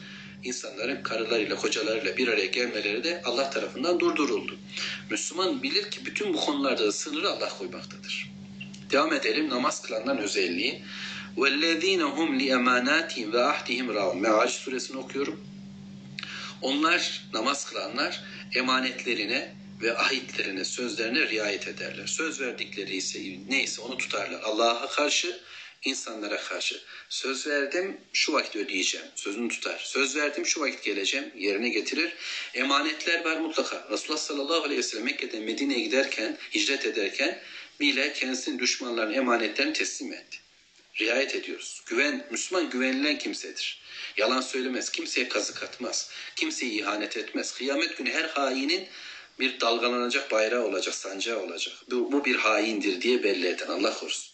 S1: insanların karılarıyla, kocalarıyla bir araya gelmeleri de Allah tarafından durduruldu. Müslüman bilir ki bütün bu konularda da sınırı Allah koymaktadır. Devam edelim namaz kılanların özelliği. وَالَّذ۪ينَ هُمْ لِيَمَانَاتِهِمْ وَاَحْدِهِمْ رَاُمْ Me'ac suresini okuyorum. Onlar, namaz kılanlar emanetlerine ve ahitlerine, sözlerine riayet ederler. Söz verdikleri ise neyse onu tutarlar. Allah'a karşı, insanlara karşı. Söz verdim, şu vakit ödeyeceğim. Sözünü tutar. Söz verdim, şu vakit geleceğim. Yerine getirir. Emanetler var mutlaka. Resulullah sallallahu aleyhi ve sellem Mekke'den Medine'ye giderken, hicret ederken bile kendisinin düşmanların emanetlerini teslim etti. Riayet ediyoruz. Güven, Müslüman güvenilen kimsedir. Yalan söylemez, kimseye kazık atmaz, kimseye ihanet etmez. Kıyamet günü her hainin bir dalgalanacak bayrağı olacak, sancağı olacak. Bu, bu bir haindir diye belli eden Allah korusun.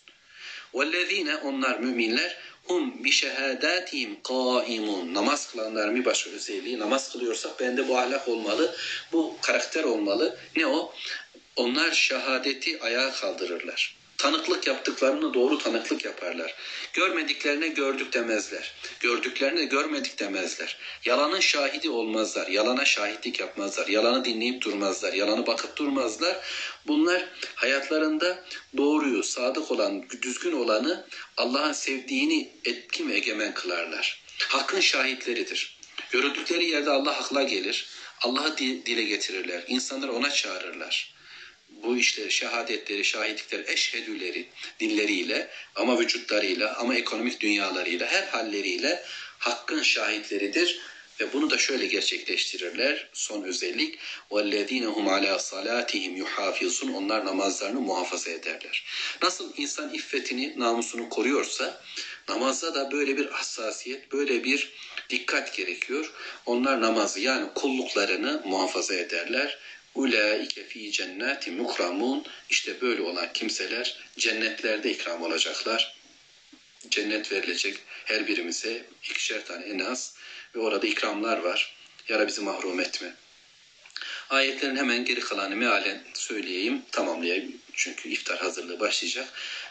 S1: وَالَّذ۪ينَ onlar müminler hum bi şehadatihim kaimun. Namaz kılanların bir başka özelliği. Namaz kılıyorsak bende bu ahlak olmalı, bu karakter olmalı. Ne o? Onlar şehadeti ayağa kaldırırlar. Tanıklık yaptıklarını doğru tanıklık yaparlar. Görmediklerine gördük demezler. Gördüklerine görmedik demezler. Yalanın şahidi olmazlar. Yalana şahitlik yapmazlar. Yalanı dinleyip durmazlar. Yalanı bakıp durmazlar. Bunlar hayatlarında doğruyu, sadık olan, düzgün olanı Allah'ın sevdiğini etkin ve egemen kılarlar. Hakkın şahitleridir. Görüldükleri yerde Allah hakla gelir. Allah'ı dile getirirler. İnsanları ona çağırırlar bu işleri, şehadetleri, şahitlikleri, eşhedüleri dilleriyle ama vücutlarıyla ama ekonomik dünyalarıyla her halleriyle hakkın şahitleridir ve bunu da şöyle gerçekleştirirler. Son özellik وَالَّذ۪ينَ هُمْ عَلَى صَلَاتِهِمْ يُحَافِظُونَ Onlar namazlarını muhafaza ederler. Nasıl insan iffetini, namusunu koruyorsa namazda da böyle bir hassasiyet, böyle bir dikkat gerekiyor. Onlar namazı yani kulluklarını muhafaza ederler Ulaike fi cennati mukramun. İşte böyle olan kimseler cennetlerde ikram olacaklar. Cennet verilecek her birimize ikişer tane en az ve orada ikramlar var. Yara bizi mahrum etme. Ayetlerin hemen geri kalanı mealen söyleyeyim, tamamlayayım. Çünkü iftar hazırlığı başlayacak.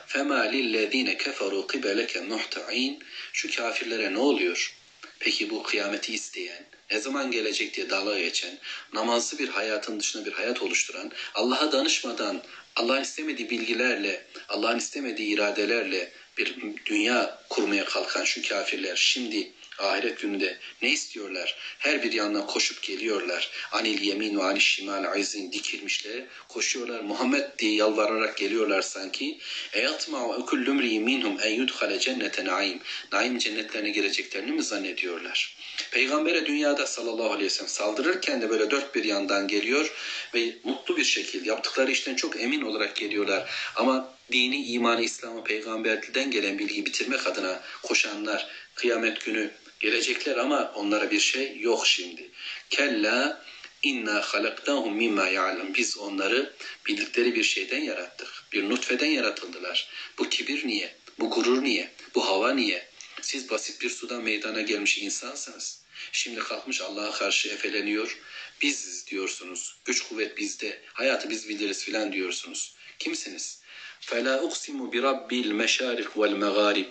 S1: فَمَا لِلَّذ۪ينَ كَفَرُوا قِبَلَكَ مُحْتَعِينَ Şu kafirlere ne oluyor? Peki bu kıyameti isteyen, ne zaman gelecek diye dalga geçen, namazlı bir hayatın dışında bir hayat oluşturan, Allah'a danışmadan, Allah'ın istemediği bilgilerle, Allah'ın istemediği iradelerle bir dünya kurmaya kalkan şu kafirler şimdi ahiret gününde ne istiyorlar? Her bir yandan koşup geliyorlar. Anil yemin ve anil şimal azin dikilmişler. Koşuyorlar. Muhammed diye yalvararak geliyorlar sanki. Eyatma ve kullumri minhum en yudhale cennete naim. Naim cennetlerine gireceklerini mi zannediyorlar? Peygamber'e dünyada sallallahu aleyhi ve sellem saldırırken de böyle dört bir yandan geliyor ve mutlu bir şekilde yaptıkları işten çok emin olarak geliyorlar. Ama dini, imanı, İslam'ı, peygamberden gelen bilgiyi bitirmek adına koşanlar kıyamet günü gelecekler ama onlara bir şey yok şimdi. Kella inna halaknahum mimma ya'lem. Biz onları bildikleri bir şeyden yarattık. Bir nutfeden yaratıldılar. Bu kibir niye? Bu gurur niye? Bu hava niye? Siz basit bir sudan meydana gelmiş insansınız. Şimdi kalkmış Allah'a karşı efeleniyor. Biziz diyorsunuz. Güç kuvvet bizde. Hayatı biz biliriz filan diyorsunuz. Kimsiniz? فَلَا اُقْسِمُ بِرَبِّ الْمَشَارِقِ وَالْمَغَارِبِ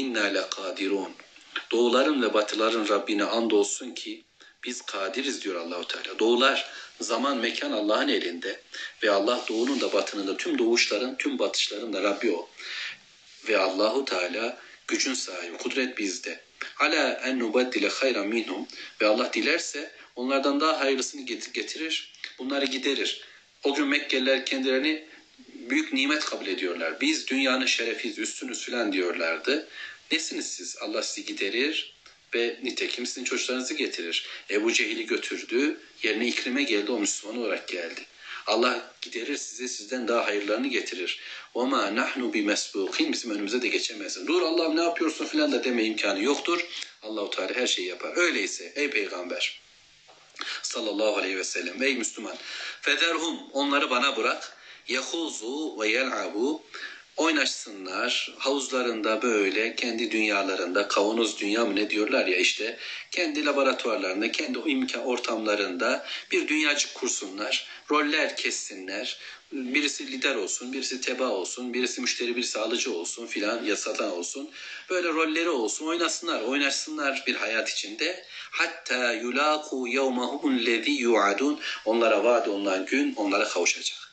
S1: اِنَّا لَقَادِرُونَ Doğuların ve batıların Rabbine andolsun ki biz kadiriz diyor Allahu Teala. Doğular, zaman, mekan Allah'ın elinde ve Allah doğunun da batının da tüm doğuşların, tüm batışların da Rabbi o. Ve Allahu Teala gücün sahibi, kudret bizde. Ala en nubaddile hayran minhum ve Allah dilerse onlardan daha hayırlısını getirir, bunları giderir. O gün Mekkeliler kendilerini büyük nimet kabul ediyorlar. Biz dünyanın şerefiyiz, üstünüz filan diyorlardı. Nesiniz siz? Allah sizi giderir ve nitekim sizin çocuklarınızı getirir. Ebu Cehil'i götürdü, yerine İkrim'e geldi, o Müslüman olarak geldi. Allah giderir size sizden daha hayırlarını getirir. وَمَا نَحْنُ بِمَسْبُقِينَ Bizim önümüze de geçemezsin. Dur Allah'ım ne yapıyorsun filan da deme imkanı yoktur. Allahu Teala her şeyi yapar. Öyleyse ey peygamber sallallahu aleyhi ve sellem ey Müslüman federhum onları bana bırak yehuzu ve yel'abu oynaşsınlar havuzlarında böyle kendi dünyalarında kavanoz dünya mı ne diyorlar ya işte kendi laboratuvarlarında kendi imkan ortamlarında bir dünyacık kursunlar roller kessinler. Birisi lider olsun birisi teba olsun birisi müşteri birisi alıcı olsun filan ya satan olsun. Böyle rolleri olsun oynasınlar oynaşsınlar bir hayat içinde. Hatta yulaku yevmahumul lezi yuadun. Onlara vaat olunan gün onlara kavuşacak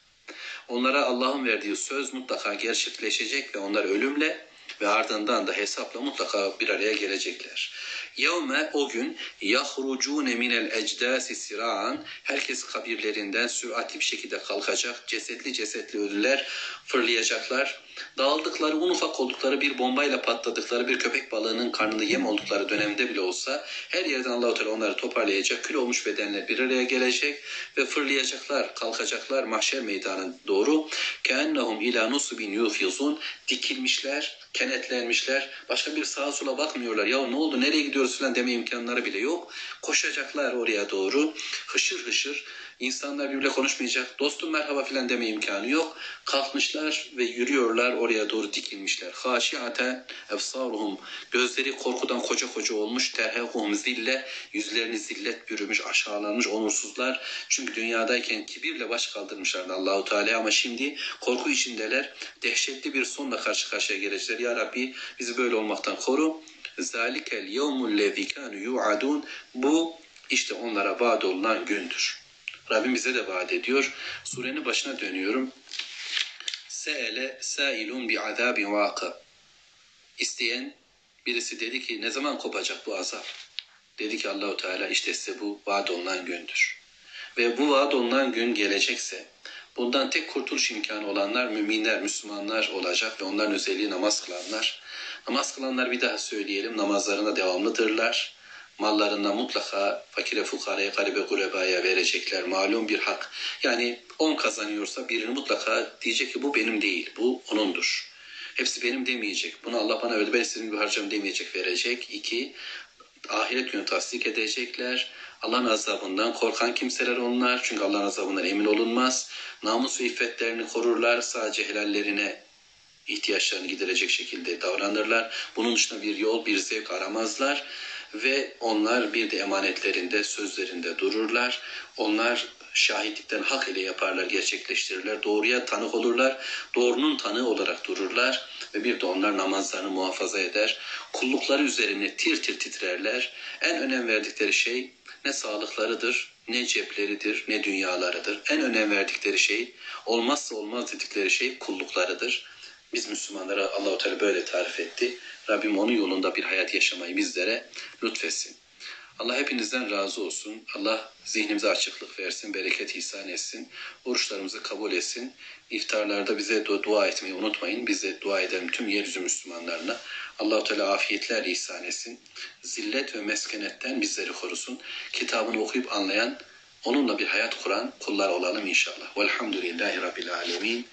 S1: Onlara Allah'ın verdiği söz mutlaka gerçekleşecek ve onlar ölümle ve ardından da hesapla mutlaka bir araya gelecekler. Yevme o gün yahrucune minel ecdasi siraan herkes kabirlerinden süratli bir şekilde kalkacak. Cesetli cesetli ölüler fırlayacaklar. Dağıldıkları un ufak oldukları bir bombayla patladıkları bir köpek balığının karnında yem oldukları dönemde bile olsa her yerden Allahu Teala onları toparlayacak. Kül olmuş bedenler bir araya gelecek ve fırlayacaklar, kalkacaklar mahşer meydanına doğru. Keennehum ila nusubin yufizun dikilmişler, kenetlenmişler. Başka bir sağa sola bakmıyorlar. Ya ne oldu nereye gidiyoruz falan deme imkanları bile yok. Koşacaklar oraya doğru. Hışır hışır. İnsanlar birbirle konuşmayacak. Dostum merhaba filan deme imkanı yok. Kalkmışlar ve yürüyorlar oraya doğru dikilmişler. Haşiaten efsaruhum. Gözleri korkudan koca koca olmuş. Terhehuhum zille. Yüzlerini zillet bürümüş, aşağılanmış, onursuzlar. Çünkü dünyadayken kibirle baş kaldırmışlardı Allahu Teala ama şimdi korku içindeler. Dehşetli bir sonla karşı karşıya gelecekler. Ya Rabbi bizi böyle olmaktan koru. Zalikel yevmul lezî yu'adûn. Bu işte onlara vaat olunan gündür. Rabbim bize de vaat ediyor. Surenin başına dönüyorum. Se'ele sâilun bi azâbin vâkı. İsteyen birisi dedi ki ne zaman kopacak bu azap? Dedi ki Allahu Teala işte size bu vaat olunan gündür. Ve bu vaat olunan gün gelecekse bundan tek kurtuluş imkanı olanlar müminler, Müslümanlar olacak ve onların özelliği namaz kılanlar. Namaz kılanlar bir daha söyleyelim namazlarına devamlıdırlar mallarından mutlaka fakire fukaraya garibe gurebaya verecekler. Malum bir hak. Yani 10 kazanıyorsa birini mutlaka diyecek ki bu benim değil, bu onundur. Hepsi benim demeyecek. Bunu Allah bana öyle ben istediğim gibi harcam demeyecek, verecek. İki, ahiret günü tasdik edecekler. Allah'ın azabından korkan kimseler onlar. Çünkü Allah'ın azabından emin olunmaz. Namus ve iffetlerini korurlar. Sadece helallerine ihtiyaçlarını giderecek şekilde davranırlar. Bunun dışında bir yol, bir zevk aramazlar ve onlar bir de emanetlerinde, sözlerinde dururlar. Onlar şahitlikten hak ile yaparlar, gerçekleştirirler. Doğruya tanık olurlar. Doğrunun tanığı olarak dururlar. Ve bir de onlar namazlarını muhafaza eder. Kullukları üzerine tir tir titrerler. En önem verdikleri şey ne sağlıklarıdır, ne cepleridir, ne dünyalarıdır. En önem verdikleri şey, olmazsa olmaz dedikleri şey kulluklarıdır. Biz Müslümanlara Allahu Teala böyle tarif etti. Rabbim onun yolunda bir hayat yaşamayı bizlere lütfetsin. Allah hepinizden razı olsun. Allah zihnimize açıklık versin, bereket ihsan etsin. Oruçlarımızı kabul etsin. İftarlarda bize dua etmeyi unutmayın. Biz de dua edelim tüm yeryüzü Müslümanlarına. Allah-u Teala afiyetler ihsan etsin. Zillet ve meskenetten bizleri korusun. Kitabını okuyup anlayan, onunla bir hayat kuran kullar olalım inşallah. Velhamdülillahi Rabbil Alemin.